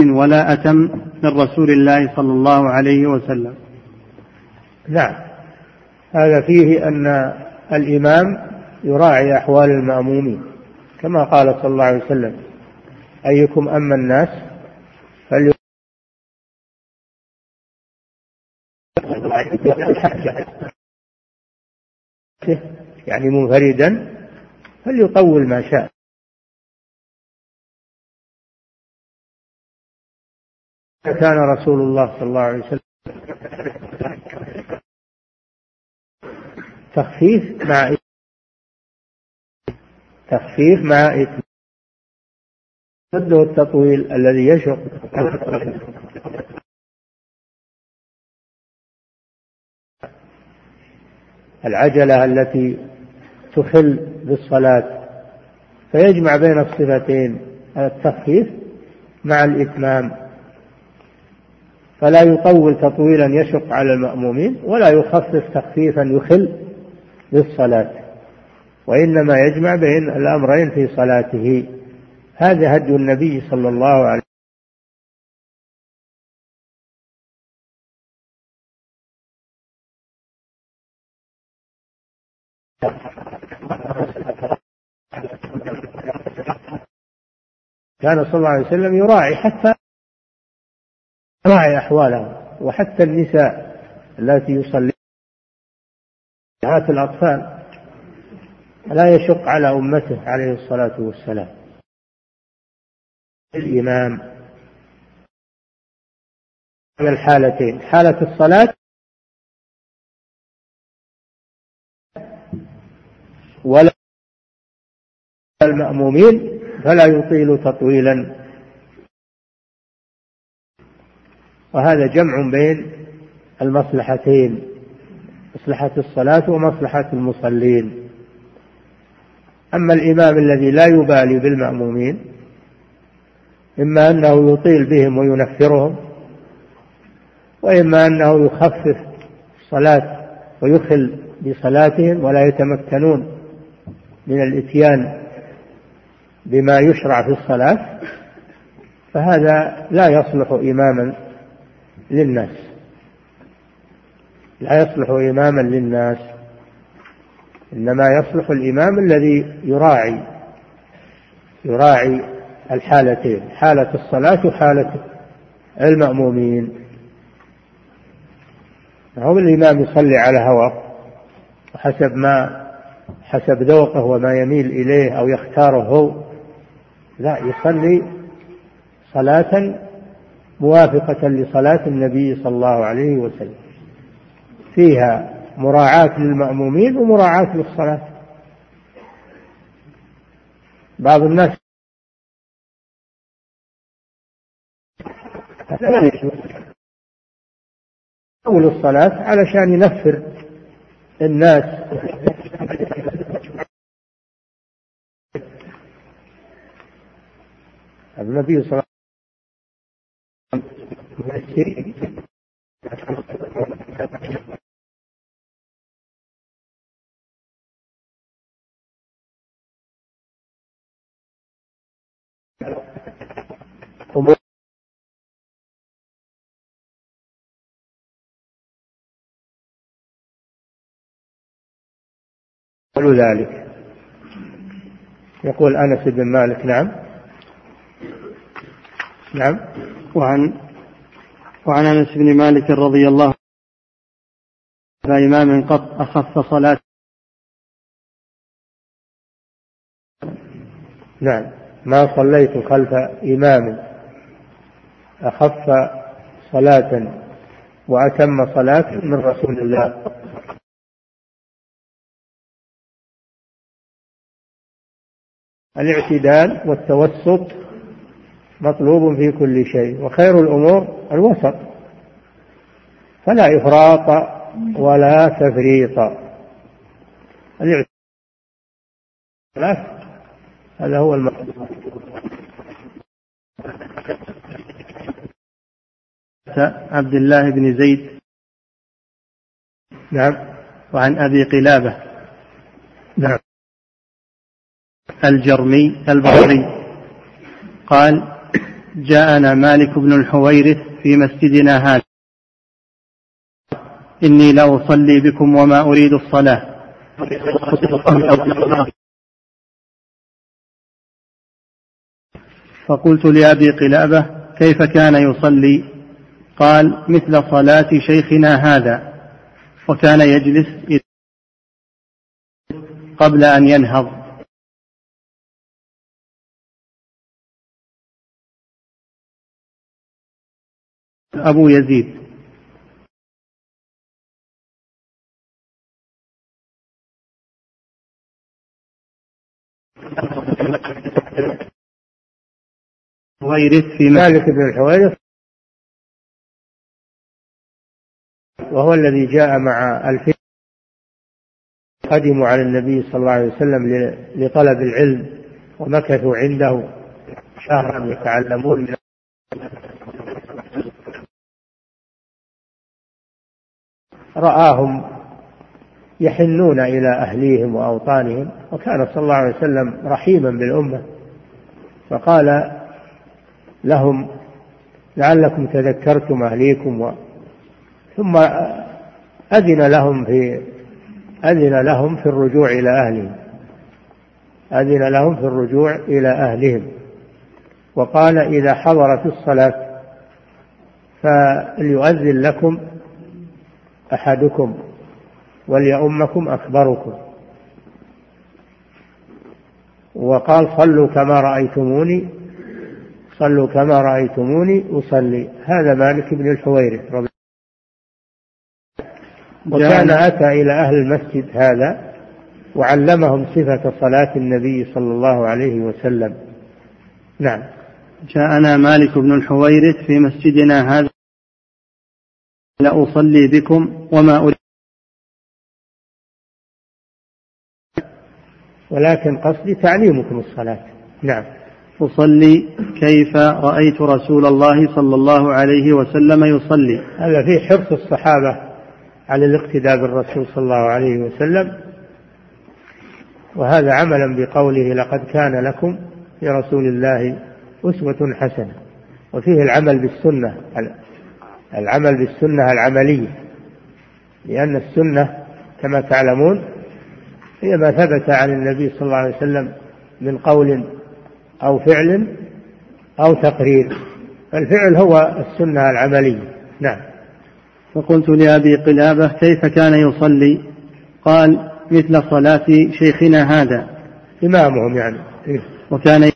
ولا أتم من رسول الله صلى الله عليه وسلم. نعم هذا فيه أن الإمام يراعي أحوال المأمومين كما قال صلى الله عليه وسلم أيكم أما الناس فلي يعني منفردا فليطول ما شاء. كان رسول الله صلى الله عليه وسلم تخفيف مع تخفيف مع ضده التطويل الذي يشق. العجلة التي تخل بالصلاة. فيجمع بين الصفتين التخفيف مع الإتمام. فلا يطول تطويلا يشق على المأمومين ولا يخفف تخفيفا يخل بالصلاة وإنما يجمع بين الأمرين في صلاته. هذا هدي النبي صلى الله عليه كان صلى الله عليه وسلم يراعي حتى يراعي أحوالهم وحتى النساء التي يصلي الأطفال لا يشق على أمته عليه الصلاة والسلام. الإمام. من الحالتين حالة الصلاة ولا المأمومين فلا يطيل تطويلا. وهذا جمع بين المصلحتين مصلحة الصلاة ومصلحة المصلين. أما الإمام الذي لا يبالي بالمأمومين إما أنه يطيل بهم وينفرهم وإما أنه يخفف الصلاة ويخل بصلاتهم ولا يتمكنون. من الإتيان بما يشرع في الصلاة فهذا لا يصلح إماما للناس. لا يصلح إماما للناس إنما يصلح الإمام الذي يراعي يراعي الحالتين حالة الصلاة وحالة المأمومين هو الإمام يصلي على هواه وحسب ما حسب ذوقه وما يميل إليه أو يختاره هو لا يصلي صلاة موافقة لصلاة النبي صلى الله عليه وسلم. فيها مراعاة للمأمومين ومراعاة للصلاة. بعض الناس أول الصلاة علشان ينفر الناس. النبي صلى الله عليه وسلم. ذلك. يقول أنس بن مالك نعم. نعم. وعن وعن أنس بن مالك رضي الله عنه إمام قط أخف صلاة. نعم. ما صليت خلف إمام أخف صلاة وأتم صلاة من رسول الله. الاعتدال والتوسط مطلوب في كل شيء وخير الأمور الوسط. فلا إفراط ولا تفريط. هذا هو المقصود. عبد الله بن زيد. نعم. وعن أبي قلابة. نعم. الجرمي البصري قال جاءنا مالك بن الحويرث في مسجدنا هذا. إني لأصلي بكم وما أريد الصلاة. فقلت لأبي قلابة كيف كان يصلي؟ قال مثل صلاة شيخنا هذا. وكان يجلس قبل أن ينهض. أبو يزيد. حويرث في مالك بن الحويرث وهو الذي جاء مع الفيل قدموا على النبي صلى الله عليه وسلم لطلب العلم ومكثوا عنده. شهرا يتعلمون من رآهم يحنون إلى أهليهم وأوطانهم وكان صلى الله عليه وسلم رحيما بالأمة. فقال لهم لعلكم تذكرتم أهليكم و ثم أذن لهم في أذن لهم في الرجوع إلى أهلهم. أذن لهم في الرجوع إلى أهلهم. وقال إذا حضرت الصلاة فليؤذن لكم أحدكم وليؤمكم أكبركم. وقال صلوا كما رأيتموني صلوا كما رأيتموني أصلي. هذا مالك بن الحويرث رضي وكان أتى إلى أهل المسجد هذا وعلمهم صفة صلاة النبي صلى الله عليه وسلم. نعم. جاءنا مالك بن الحويرث في مسجدنا هذا لأصلي بكم وما أريد. ولكن قصدي تعليمكم الصلاة. نعم. أصلي كيف رأيت رسول الله صلى الله عليه وسلم يصلي. هذا فيه حرص الصحابة على الاقتداء بالرسول صلى الله عليه وسلم. وهذا عملا بقوله لقد كان لكم في رسول الله أسوة حسنة. وفيه العمل بالسنة. العمل بالسنة العملية لأن السنة كما تعلمون هي ما ثبت عن النبي صلى الله عليه وسلم من قول أو فعل أو تقرير الفعل هو السنة العملية. نعم. فقلت لأبي قلابة كيف كان يصلي؟ قال مثل صلاة شيخنا هذا. إمامهم يعني. وكان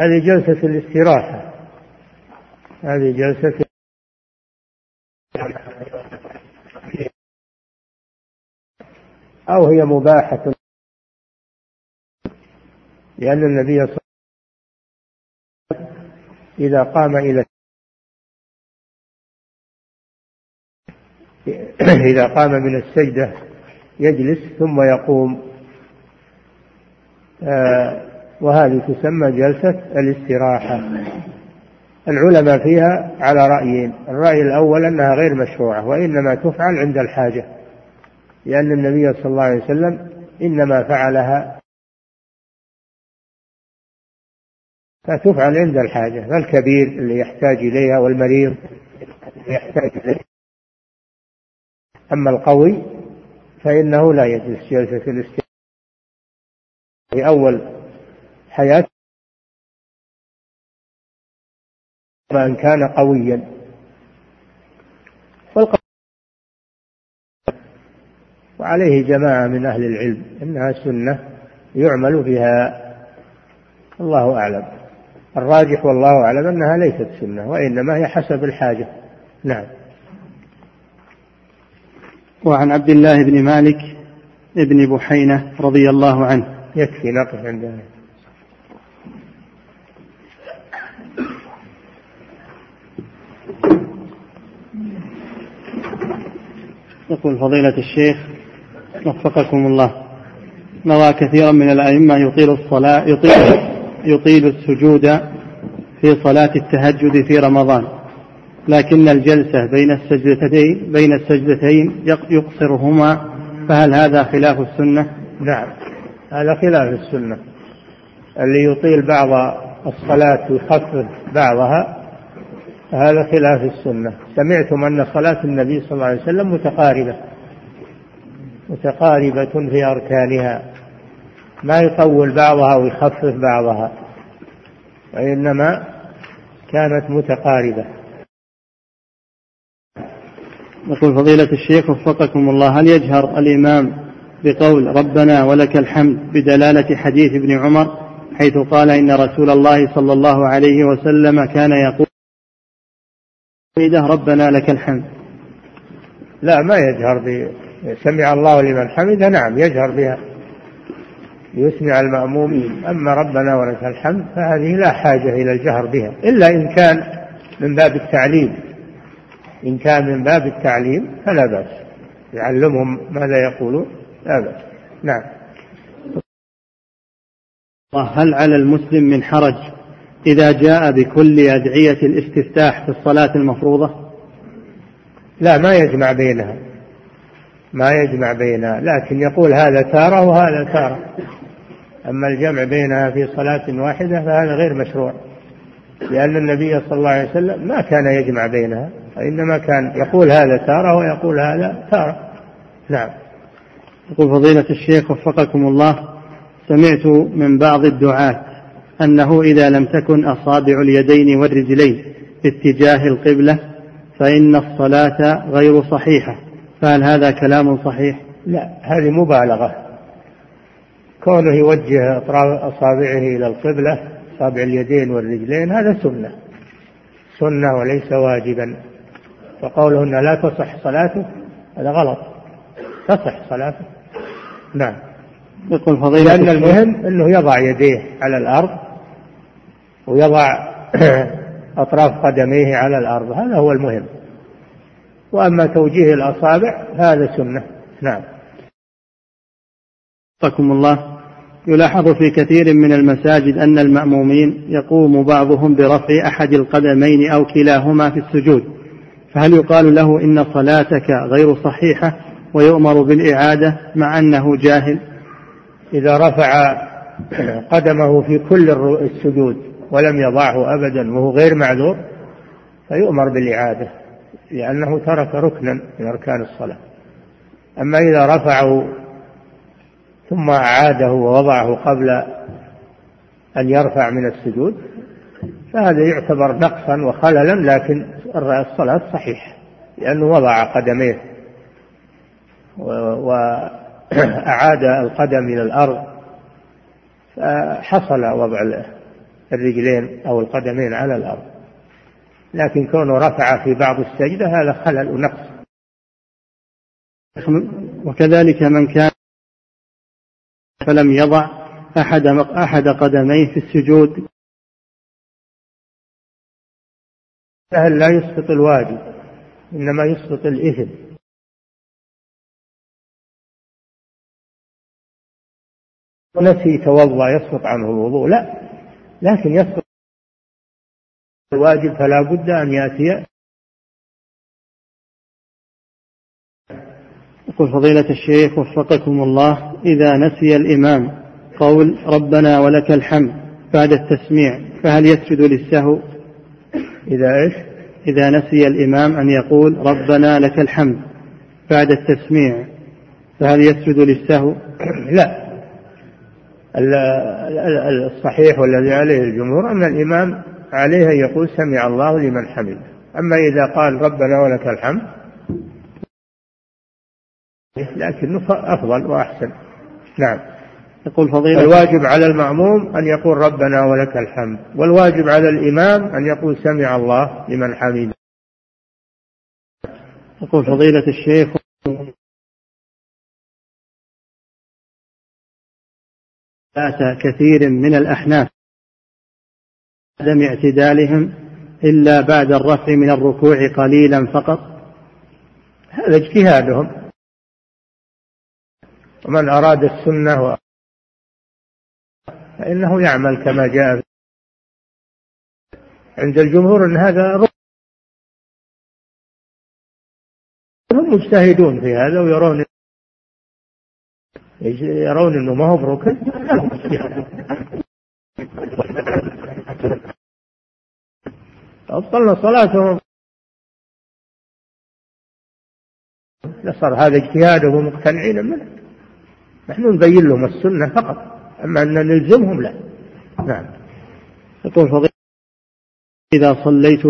هذه جلسة الاستراحة. هذه جلسة أو هي مباحة. لأن النبي صلى الله عليه وسلم إذا قام إلى إذا قام من السجدة يجلس ثم يقوم. آه وهذه تسمى جلسة الاستراحة. العلماء فيها على رأيين. الرأي الأول أنها غير مشروعة وإنما تفعل عند الحاجة لأن النبي صلى الله عليه وسلم إنما فعلها فتفعل عند الحاجة. فالكبير اللي يحتاج إليها والمريض يحتاج إليها. أما القوي فإنه لا يجلس جلسة الاستراحة. في أول حياة من كان قويا. وعليه جماعة من أهل العلم إنها سنة يعمل بها. الله أعلم. الراجح والله أعلم أنها ليست سنة وإنما هي حسب الحاجة. نعم. وعن عبد الله بن مالك بن بحينة رضي الله عنه. يكفي نقف عندها يقول فضيلة الشيخ وفقكم الله. نرى كثيرا من الأئمة يطيل الصلاة يطيل يطيل السجود في صلاة التهجد في رمضان. لكن الجلسة بين السجدتين بين السجدتين يقصرهما. فهل هذا خلاف السنة؟ نعم. هذا خلاف السنة. اللي يطيل بعض الصلاة ويخفف بعضها هذا خلاف السنة. سمعتم أن صلاة النبي صلى الله عليه وسلم متقاربة. متقاربة في أركانها. ما يطول بعضها ويخفف بعضها. وإنما كانت متقاربة. يقول فضيلة الشيخ وفقكم الله هل يجهر الإمام بقول ربنا ولك الحمد بدلالة حديث ابن عمر حيث قال إن رسول الله صلى الله عليه وسلم كان يقول ربنا لك الحمد. لا ما يجهر ب سمع الله لمن حمده نعم يجهر بها. يسمع المأمومين أما ربنا ولك الحمد فهذه لا حاجة إلى الجهر بها إلا إن كان من باب التعليم. إن كان من باب التعليم فلا بأس. يعلمهم ماذا يقولون لا بأس. نعم. هل على المسلم من حرج؟ إذا جاء بكل أدعية الاستفتاح في الصلاة المفروضة؟ لا ما يجمع بينها. ما يجمع بينها. لكن يقول هذا تارة وهذا تارة. أما الجمع بينها في صلاة واحدة فهذا غير مشروع. لأن النبي صلى الله عليه وسلم ما كان يجمع بينها وإنما كان يقول هذا تارة ويقول هذا تارة. نعم. يقول فضيلة الشيخ وفقكم الله سمعت من بعض الدعاة أنه إذا لم تكن أصابع اليدين والرجلين في اتجاه القبلة فإن الصلاة غير صحيحة. فهل هذا كلام صحيح؟ لا هذه مبالغة. كونه يوجه أطراف أصابعه إلى القبلة أصابع اليدين والرجلين هذا سنة. سنة وليس واجبا. وقوله أن لا تصح صلاته هذا غلط. تصح صلاته. نعم. يقول فضيلة لأن المهم أنه يضع يديه على الأرض ويضع أطراف قدميه على الأرض. هذا هو المهم. وأما توجيه الأصابع هذا سنة. نعم. وفقكم الله. يلاحظ في كثير من المساجد أن المأمومين يقوم بعضهم برفع أحد القدمين أو كلاهما في السجود. فهل يقال له إن صلاتك غير صحيحة ويؤمر بالإعادة مع أنه جاهل؟ إذا رفع قدمه في كل السجود ولم يضعه أبدا وهو غير معذور فيؤمر بالإعادة لأنه ترك ركنا من أركان الصلاة. أما إذا رفعه ثم أعاده ووضعه قبل أن يرفع من السجود فهذا يعتبر نقصا وخللا لكن الصلاة صحيحة لأنه وضع قدميه وأعاد القدم إلى الأرض فحصل وضع الرجلين أو القدمين على الأرض. لكن كونه رفع في بعض السجدة هذا خلل ونقص. وكذلك من كان فلم يضع أحد أحد قدميه في السجود. سهل لا يسقط الواجب إنما يسقط الإثم. نسي توضأ يسقط عنه الوضوء لا. لكن يسقط الواجب فلا بد أن يأتي. يقول فضيلة الشيخ وفقكم الله إذا نسي الإمام قول ربنا ولك الحمد بعد التسميع فهل يسجد للسهو؟ إذا إيش؟ إذا نسي الإمام أن يقول ربنا لك الحمد بعد التسميع فهل يسجد للسهو؟ لا. الصحيح والذي عليه الجمهور أن الإمام عليه أن يقول سمع الله لمن حمده. أما إذا قال ربنا ولك الحمد لكنه أفضل وأحسن. نعم. يقول فضيلة الواجب على المأموم أن يقول ربنا ولك الحمد والواجب على الإمام أن يقول سمع الله لمن حمده. يقول فضيلة الشيخ كثير من الأحناف عدم اعتدالهم إلا بعد الرفع من الركوع قليلا فقط. هذا اجتهادهم. ومن أراد السنة فإنه يعمل كما جاء عند الجمهور أن هذا هم مجتهدون في هذا ويرون يرون إنه ما هو بركن أبطلنا صلاتهم صار هذا اجتهادهم ومقتنعين منه. نحن نبين لهم السنة فقط أما أن نلزمهم لا. نعم. يقول فضيلة إذا صليت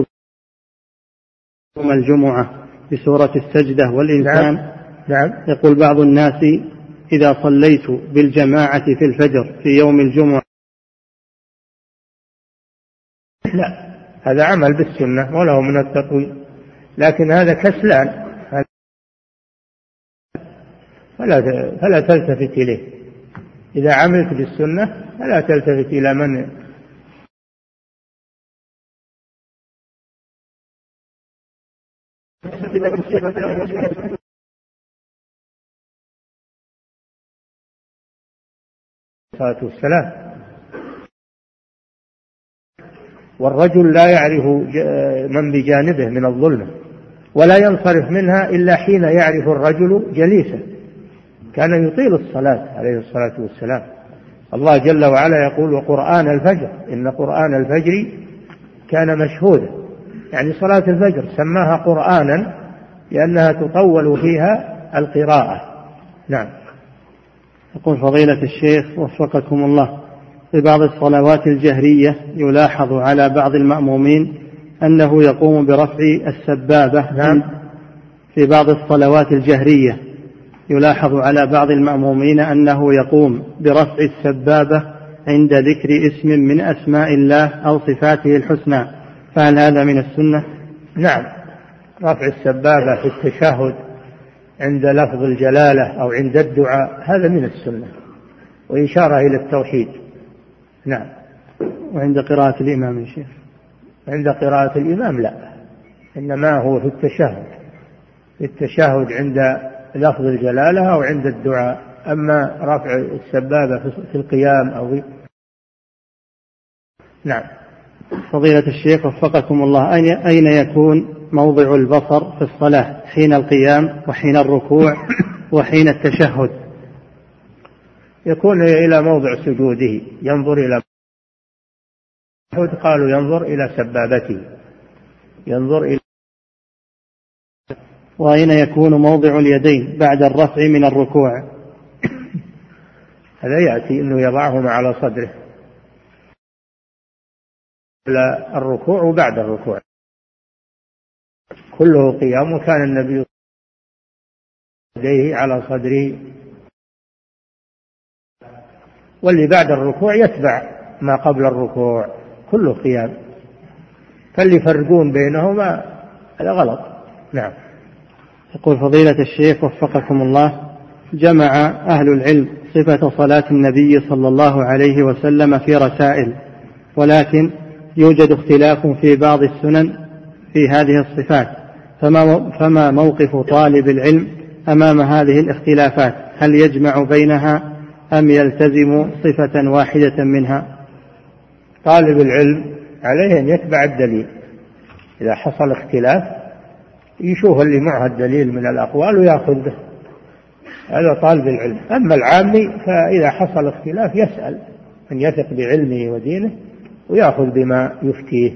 يوم الجمعة بسورة السجدة والإنسان نعم. نعم. يقول بعض الناس إذا صليت بالجماعة في الفجر في يوم الجمعة. لا هذا عمل بالسنة وله من التقويم. لكن هذا كسلان. فلا فلا تلتفت إليه. إذا عملت بالسنة فلا تلتفت إلى من الصلاة والسلام. والرجل لا يعرف من بجانبه من الظلمة ولا ينصرف منها إلا حين يعرف الرجل جليسه. كان يطيل الصلاة عليه الصلاة والسلام. الله جل وعلا يقول وقرآن الفجر. إن قرآن الفجر كان مشهودا. يعني صلاة الفجر سماها قرآنا لأنها تطول فيها القراءة. نعم. يقول فضيلة الشيخ وفقكم الله في بعض الصلوات الجهرية يلاحظ على بعض المأمومين أنه يقوم برفع السبابة نعم. في بعض الصلوات الجهرية. يلاحظ على بعض المأمومين أنه يقوم برفع السبابة عند ذكر اسم من أسماء الله أو صفاته الحسنى. فهل هذا من السنة؟ نعم. رفع السبابة في التشهد. عند لفظ الجلالة أو عند الدعاء هذا من السنة. وإشارة إلى التوحيد. نعم. وعند قراءة الإمام يا شيخ. عند قراءة الإمام لا. إنما هو في التشهد. في التشهد عند لفظ الجلالة أو عند الدعاء. أما رفع السبابة في القيام أو نعم. فضيلة الشيخ وفقكم الله أين يكون موضع البصر في الصلاة حين القيام وحين الركوع وحين التشهد؟ يكون إلى موضع سجوده ينظر إلى قالوا ينظر إلى سبابته ينظر إلى وأين يكون موضع اليدين بعد الرفع من الركوع؟ هذا يأتي أنه يضعهما على صدره. الركوع وبعد الركوع. كله قيام وكان النبي يديه على صدره. واللي بعد الركوع يتبع ما قبل الركوع كله قيام. فاللي يفرقون بينهما هذا غلط. نعم. يقول فضيلة الشيخ وفقكم الله جمع أهل العلم صفة صلاة النبي صلى الله عليه وسلم في رسائل ولكن يوجد اختلاف في بعض السنن في هذه الصفات. فما, فما موقف طالب العلم أمام هذه الاختلافات؟ هل يجمع بينها أم يلتزم صفة واحدة منها؟ طالب العلم عليه أن يتبع الدليل. إذا حصل اختلاف يشوف اللي معه الدليل من الأقوال ويأخذ به. هذا طالب العلم. أما العامي فإذا حصل اختلاف يسأل من يثق بعلمه ودينه. ويأخذ بما يفتيه.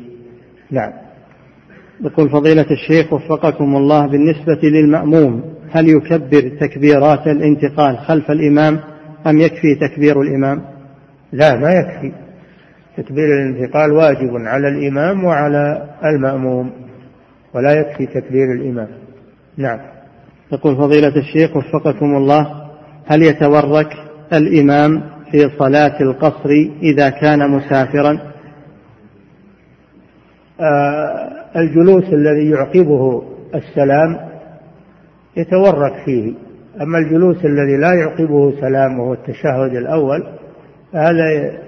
نعم. يقول فضيلة الشيخ وفقكم الله بالنسبة للمأموم هل يكبر تكبيرات الانتقال خلف الإمام أم يكفي تكبير الإمام؟ لا ما يكفي. تكبير الانتقال واجب على الإمام وعلى المأموم ولا يكفي تكبير الإمام. نعم. يقول فضيلة الشيخ وفقكم الله هل يتورك الإمام في صلاة القصر إذا كان مسافرا؟ الجلوس الذي يعقبه السلام يتورك فيه. أما الجلوس الذي لا يعقبه سلام وهو التشهد الأول هذا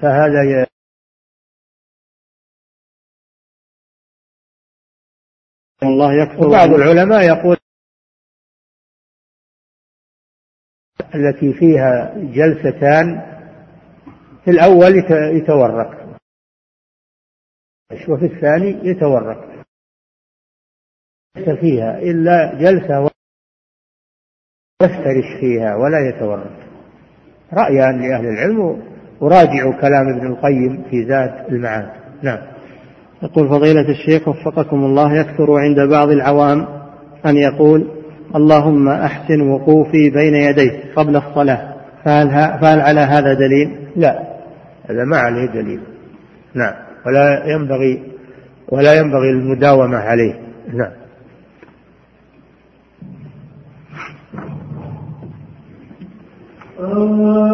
فهذا الله يكفر. وبعض العلماء يقول التي فيها جلستان في الأول يتورق وفي الثاني يتورق ليس فيها إلا جلسة يفترش فيها ولا يتورط. رأيان لأهل العلم وراجعوا كلام ابن القيم في ذات المعاد. نعم. يقول فضيلة الشيخ وفقكم الله يكثر عند بعض العوام أن يقول اللهم أحسن وقوفي بين يديك قبل الصلاة. فهل, فهل على هذا دليل؟ لا. هذا ما عليه دليل. نعم. ولا ينبغي ولا ينبغي المداومة عليه. نعم. الله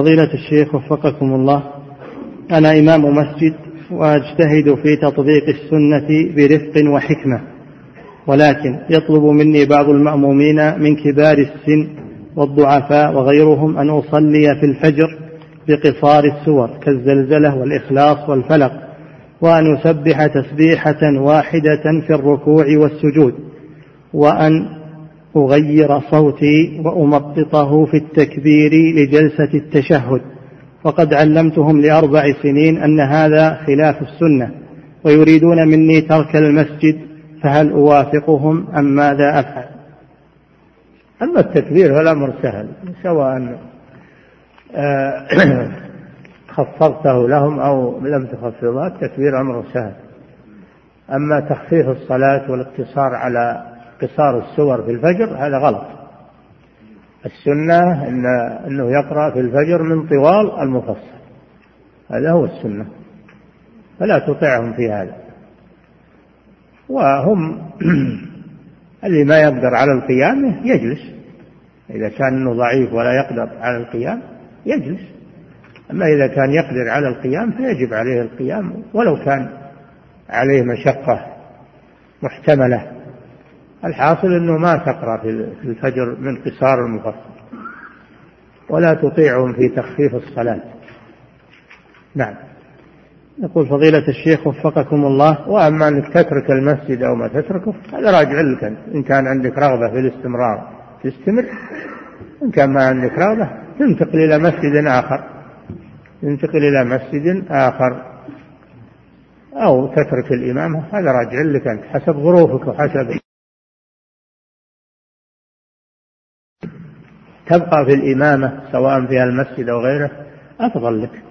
فضيلة الشيخ وفقكم الله. أنا إمام مسجد وأجتهد في تطبيق السنة برفق وحكمة ولكن يطلب مني بعض المأمومين من كبار السن والضعفاء وغيرهم أن أصلي في الفجر بقصار السور كالزلزلة والإخلاص والفلق وأن أسبح تسبيحة واحدة في الركوع والسجود وأن أغير صوتي وأمططه في التكبير لجلسة التشهد وقد علمتهم لأربع سنين أن هذا خلاف السنة ويريدون مني ترك المسجد فهل أوافقهم أم ماذا أفعل؟ أما التكبير فالأمر سهل سواء آه، خفضته لهم أو لم تخفضه التكبير أمر سهل. أما تخفيف الصلاة والاقتصار على قصار السور في الفجر هذا غلط. السنة إن أنه يقرأ في الفجر من طوال المفصل. هذا هو السنة. فلا تطعهم في هذا. وهم اللي ما يقدر على القيام يجلس. إذا كان أنه ضعيف ولا يقدر على القيام يجلس. أما إذا كان يقدر على القيام فيجب عليه القيام ولو كان عليه مشقة محتملة. الحاصل أنه ما تقرأ في الفجر من قصار المفصل. ولا تطيعهم في تخفيف الصلاة. نعم. يقول فضيلة الشيخ وفقكم الله وأما أنك تترك المسجد أو ما تتركه هذا راجع لك أنت. إن كان عندك رغبة في الاستمرار تستمر. إن كان ما عندك رغبة تنتقل إلى مسجد آخر. تنتقل إلى مسجد آخر. أو تترك الإمامة هذا راجع لك أنت حسب ظروفك وحسب تبقى في الإمامة سواء في المسجد أو غيره أفضل لك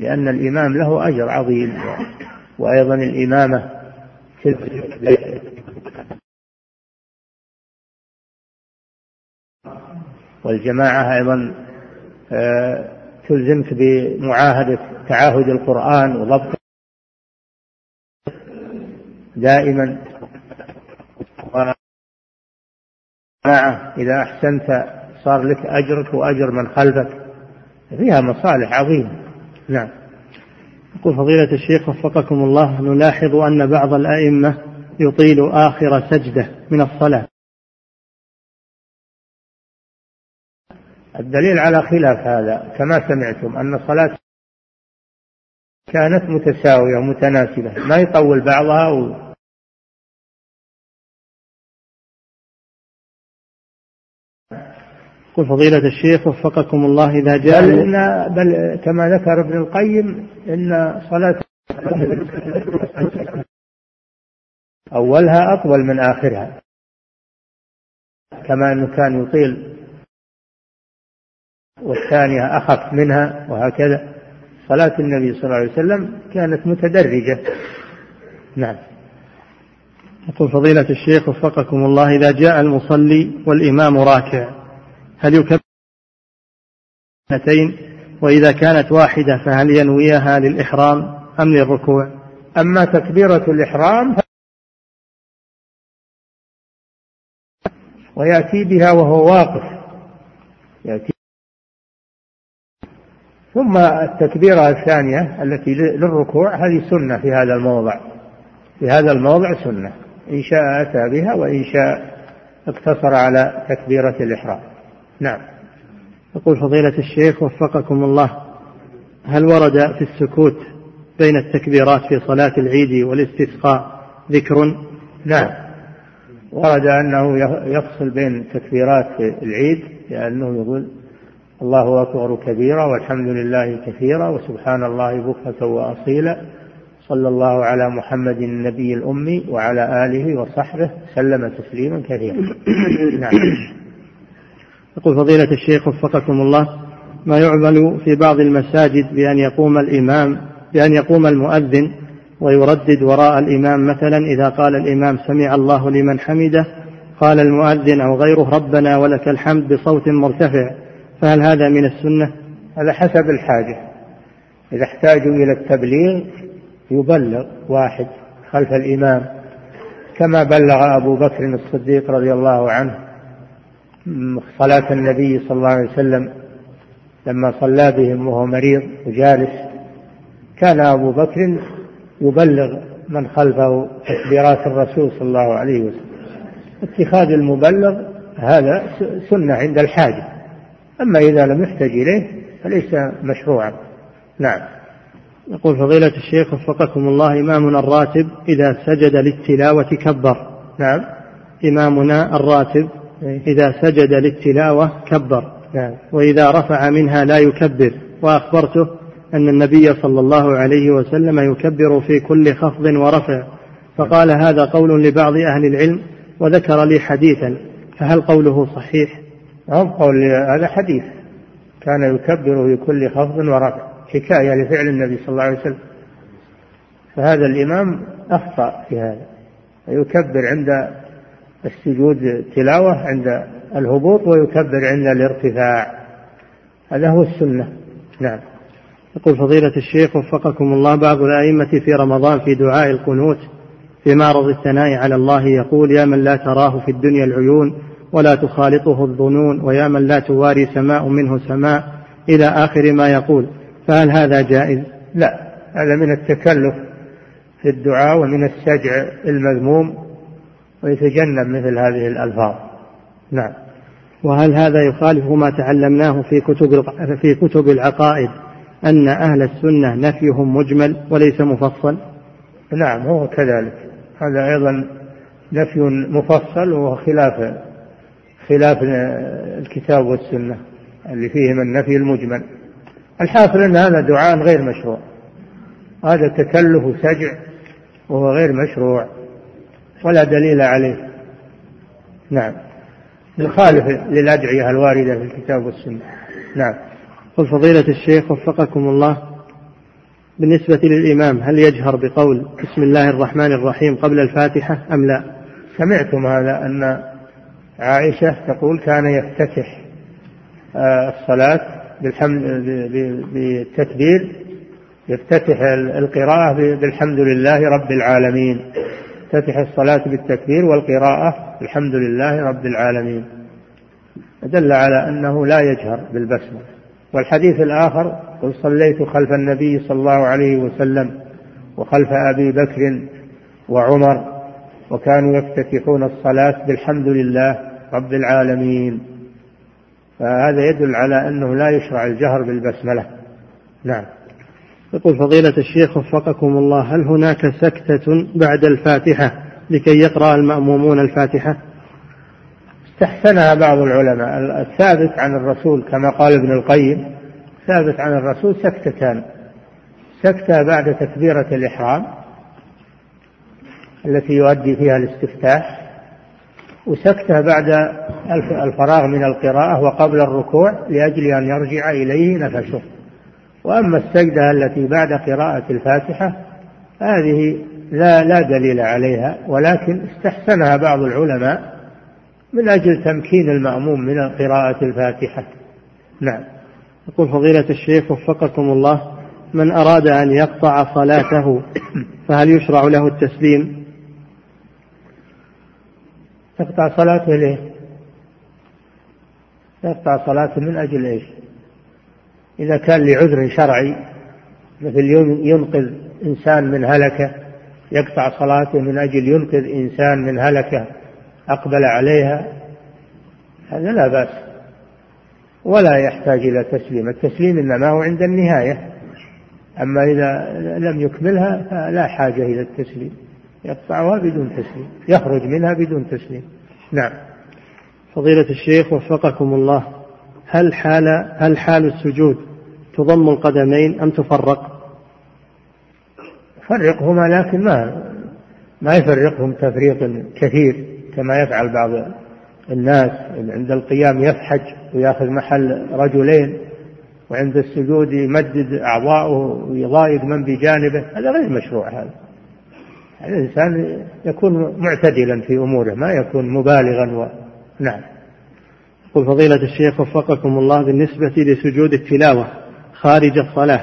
لأن الإمام له أجر عظيم وأيضا الإمامة والجماعة أيضا آه، تلزمك بمعاهدة تعاهد القرآن وضبط دائما. إذا أحسنت صار لك أجرك وأجر من خلفك. فيها مصالح عظيمة. نعم. يقول فضيلة الشيخ وفقكم الله نلاحظ أن بعض الأئمة يطيل آخر سجدة من الصلاة. الدليل على خلاف هذا كما سمعتم أن صلاة كانت متساوية ومتناسبة. ما يطول بعضها يقول فضيلة الشيخ وفقكم الله إذا جاء بل, إن بل كما ذكر ابن القيم إن صلاة أولها أطول من آخرها. كما أنه كان يطيل والثانية أخف منها وهكذا. صلاة النبي صلى الله عليه وسلم كانت متدرجة. نعم. يقول فضيلة الشيخ وفقكم الله إذا جاء المصلي والإمام راكع. هل يكبر اثنتين؟ وإذا كانت واحدة فهل ينويها للإحرام أم للركوع؟ أما تكبيرة الإحرام ويأتي بها وهو واقف. يأتي ثم التكبيرة الثانية التي للركوع هذه سنة في هذا الموضع. في هذا الموضع سنة. إن شاء أتى بها وإن شاء اقتصر على تكبيرة الإحرام. نعم. يقول فضيلة الشيخ وفقكم الله هل ورد في السكوت بين التكبيرات في صلاة العيد والاستسقاء ذكر؟ نعم. ورد أنه يفصل بين تكبيرات العيد لأنه يقول الله أكبر كبيرا والحمد لله كثيرا وسبحان الله بكرة وأصيلا صلى الله على محمد النبي الأمي وعلى آله وصحبه سلم تسليما كثيرا. نعم. يقول فضيلة الشيخ وفقكم الله ما يعمل في بعض المساجد بأن يقوم الإمام بأن يقوم المؤذن ويردد وراء الإمام؟ مثلا إذا قال الإمام سمع الله لمن حمده قال المؤذن أو غيره ربنا ولك الحمد بصوت مرتفع فهل هذا من السنة؟ هذا حسب الحاجة. إذا احتاجوا إلى التبليغ يبلغ واحد خلف الإمام كما بلغ أبو بكر الصديق رضي الله عنه. صلاة النبي صلى الله عليه وسلم لما صلى بهم وهو مريض وجالس كان أبو بكر يبلغ من خلفه تكبيرات الرسول صلى الله عليه وسلم. اتخاذ المبلغ هذا سنة عند الحاجة. أما إذا لم يحتج إليه فليس مشروعا. نعم. يقول فضيلة الشيخ وفقكم الله إمامنا الراتب إذا سجد للتلاوة كبر. نعم. إمامنا الراتب. إذا سجد للتلاوة كبر. نعم. وإذا رفع منها لا يكبر. وأخبرته أن النبي صلى الله عليه وسلم يكبر في كل خفض ورفع. فقال هذا قول لبعض أهل العلم وذكر لي حديثا. فهل قوله صحيح؟ هم قول هذا حديث. كان يكبر في كل خفض ورفع. حكاية لفعل النبي صلى الله عليه وسلم. فهذا الإمام أخطأ في هذا. يكبر عند السجود تلاوة عند الهبوط ويكبر عند الارتفاع. هذا هو السنة. نعم. يقول فضيلة الشيخ وفقكم الله بعض الأئمة في رمضان في دعاء القنوت في معرض الثناء على الله يقول يا من لا تراه في الدنيا العيون ولا تخالطه الظنون ويا من لا تواري سماء منه سماء إلى آخر ما يقول. فهل هذا جائز؟ لا. هذا من التكلف في الدعاء ومن السجع المذموم. ويتجنب مثل هذه الألفاظ. نعم. وهل هذا يخالف ما تعلمناه في كتب في كتب العقائد أن أهل السنة نفيهم مجمل وليس مفصل؟ نعم هو كذلك. هذا أيضا نفي مفصل وهو خلاف خلاف الكتاب والسنة اللي فيهم النفي المجمل. الحاصل أن هذا دعاء غير مشروع. هذا تكلف سجع وهو غير مشروع. ولا دليل عليه. نعم. يخالف للأدعية الواردة في الكتاب والسنة. نعم. قل فضيلة الشيخ وفقكم الله. بالنسبة للإمام هل يجهر بقول بسم الله الرحمن الرحيم قبل الفاتحة أم لا؟ سمعتم هذا أن عائشة تقول كان يفتتح آه، الصلاة بالحمد بالتكبير يفتتح القراءة بالحمد لله رب العالمين. تفتح الصلاة بالتكبير والقراءة الحمد لله رب العالمين. دل على أنه لا يجهر بالبسمة. والحديث الآخر قل صليت خلف النبي صلى الله عليه وسلم وخلف أبي بكر وعمر وكانوا يفتتحون الصلاة بالحمد لله رب العالمين. فهذا يدل على أنه لا يشرع الجهر بالبسملة. نعم. يقول فضيلة الشيخ وفقكم الله هل هناك سكتة بعد الفاتحة لكي يقرأ المأمومون الفاتحة؟ استحسنها بعض العلماء. الثابت عن الرسول كما قال ابن القيم ثابت عن الرسول سكتتان. سكتة بعد تكبيرة الإحرام التي يؤدي فيها الاستفتاح وسكتة بعد الفراغ من القراءة وقبل الركوع لأجل أن يرجع إليه نفسه. وأما السجدة التي بعد قراءة الفاتحة هذه لا لا دليل عليها ولكن استحسنها بعض العلماء من أجل تمكين المأموم من قراءة الفاتحة. نعم. يقول فضيلة الشيخ وفقكم الله من أراد أن يقطع صلاته فهل يشرع له التسليم؟ يقطع صلاته ليه؟ يقطع صلاته من أجل إيش؟ إذا كان لعذر شرعي مثل ينقذ إنسان من هلكة يقطع صلاته من أجل ينقذ إنسان من هلكة أقبل عليها هذا لا بأس. ولا يحتاج إلى تسليم التسليم إنما هو عند النهاية. أما إذا لم يكملها فلا حاجة إلى التسليم يقطعها بدون تسليم يخرج منها بدون تسليم. نعم. فضيلة الشيخ وفقكم الله هل حال هل حال السجود تضم القدمين أم تفرق؟ فرقهما لكن ما ما يفرقهم تفريق كثير كما يفعل بعض الناس. عند القيام يفحج ويأخذ محل رجلين وعند السجود يمدد أعضاؤه ويضايق من بجانبه. هذا غير مشروع هذا. الإنسان يكون معتدلا في أموره ما يكون مبالغا و... نعم. يقول فضيلة الشيخ وفقكم الله بالنسبة لسجود التلاوة. خارج الصلاة.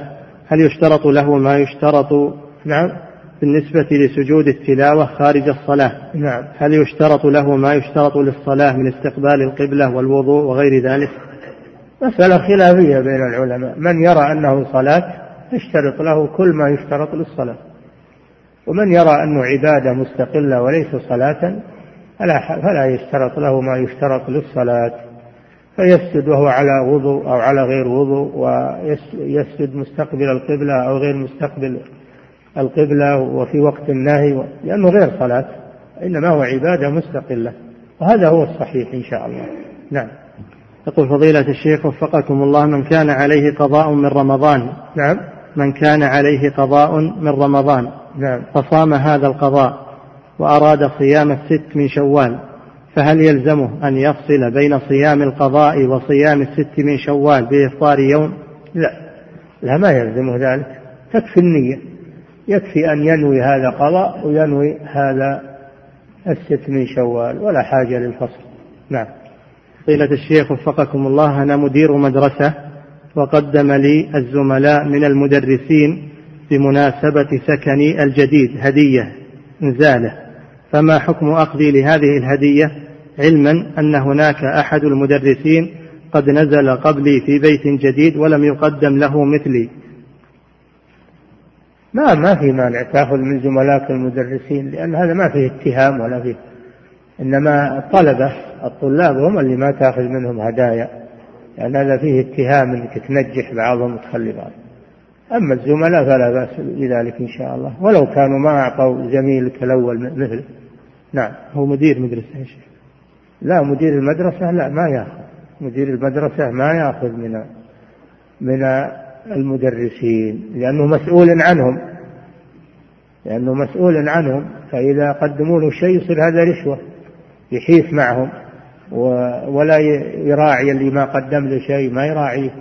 هل يشترط له ما يشترط؟ نعم. بالنسبة لسجود التلاوة خارج الصلاة. نعم. هل يشترط له ما يشترط للصلاة من استقبال القبلة والوضوء وغير ذلك؟ مسألة خلافية بين العلماء. من يرى أنه صلاة يشترط له كل ما يشترط للصلاة. ومن يرى أنه عبادة مستقلة وليس صلاة فلا, فلا يشترط له ما يشترط للصلاة. فيسجد وهو على وضوء أو على غير وضوء ويسجد مستقبل القبلة أو غير مستقبل القبلة وفي وقت النهي لأنه غير صلاة إنما هو عبادة مستقلة وهذا هو الصحيح إن شاء الله. نعم. يقول فضيلة الشيخ وفقكم الله من كان عليه قضاء من رمضان. نعم. من كان عليه قضاء من رمضان. نعم. فصام هذا القضاء وأراد صيام الست من شوال. فهل يلزمه أن يفصل بين صيام القضاء وصيام الست من شوال بإفطار يوم؟ لا. لا ما يلزمه ذلك. تكفي النية. يكفي أن ينوي هذا قضاء وينوي هذا الست من شوال. ولا حاجة للفصل. نعم. فضيلة الشيخ وفقكم الله أنا مدير مدرسة وقدم لي الزملاء من المدرسين بمناسبة سكني الجديد هدية نزالة. فما حكم أخذي لهذه الهدية؟ علما أن هناك أحد المدرسين قد نزل قبلي في بيت جديد ولم يقدم له مثلي. ما ما في مانع تأخذ من زملائك المدرسين لأن هذا ما فيه اتهام ولا فيه إنما الطلبة الطلاب هم اللي ما تأخذ منهم هدايا لأن هذا فيه اتهام إنك تنجح بعضهم وتخلي بعض. أما الزملاء فلا بأس بذلك إن شاء الله ولو كانوا ما أعطوا زميلك الأول مثله نعم. هو مدير مدرسة يا شيخ. لا مدير المدرسة لا ما ياخذ. مدير المدرسة ما ياخذ من من المدرسين لأنه مسؤول عنهم. لأنه مسؤول عنهم فإذا قدموا له شيء يصير هذا رشوة يحيف معهم ولا يراعي اللي ما قدم له شيء ما يراعيه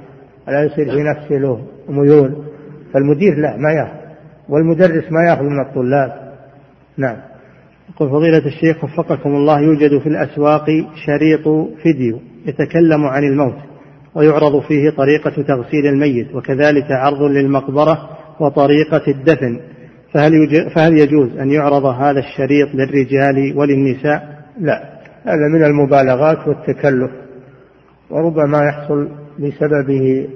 ولا يصير في نفسه له ميول. فالمدير لا ما ياخذ. والمدرس ما ياخذ من الطلاب. نعم. يقول فضيلة الشيخ وفقكم الله يوجد في الأسواق شريط فيديو يتكلم عن الموت ويعرض فيه طريقة تغسيل الميت وكذلك عرض للمقبرة وطريقة الدفن. فهل, فهل يجوز أن يعرض هذا الشريط للرجال وللنساء؟ لا هذا من المبالغات والتكلف وربما يحصل بسببه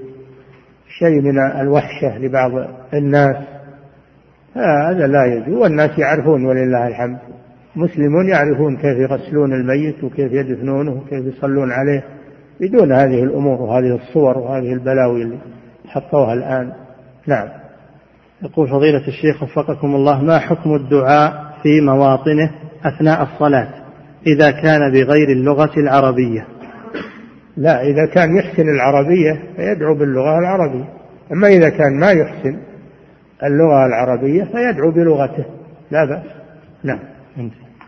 شيء من الوحشة لبعض الناس. هذا لا يجوز والناس يعرفون ولله الحمد. مسلمون يعرفون كيف يغسلون الميت وكيف يدفنونه وكيف يصلون عليه بدون هذه الأمور وهذه الصور وهذه البلاوي اللي حطوها الآن. نعم. يقول فضيلة الشيخ وفقكم الله ما حكم الدعاء في مواطنه أثناء الصلاة إذا كان بغير اللغة العربية؟ لا إذا كان يحسن العربية فيدعو باللغة العربية. أما إذا كان ما يحسن اللغة العربية فيدعو بلغته. لا بأس. نعم.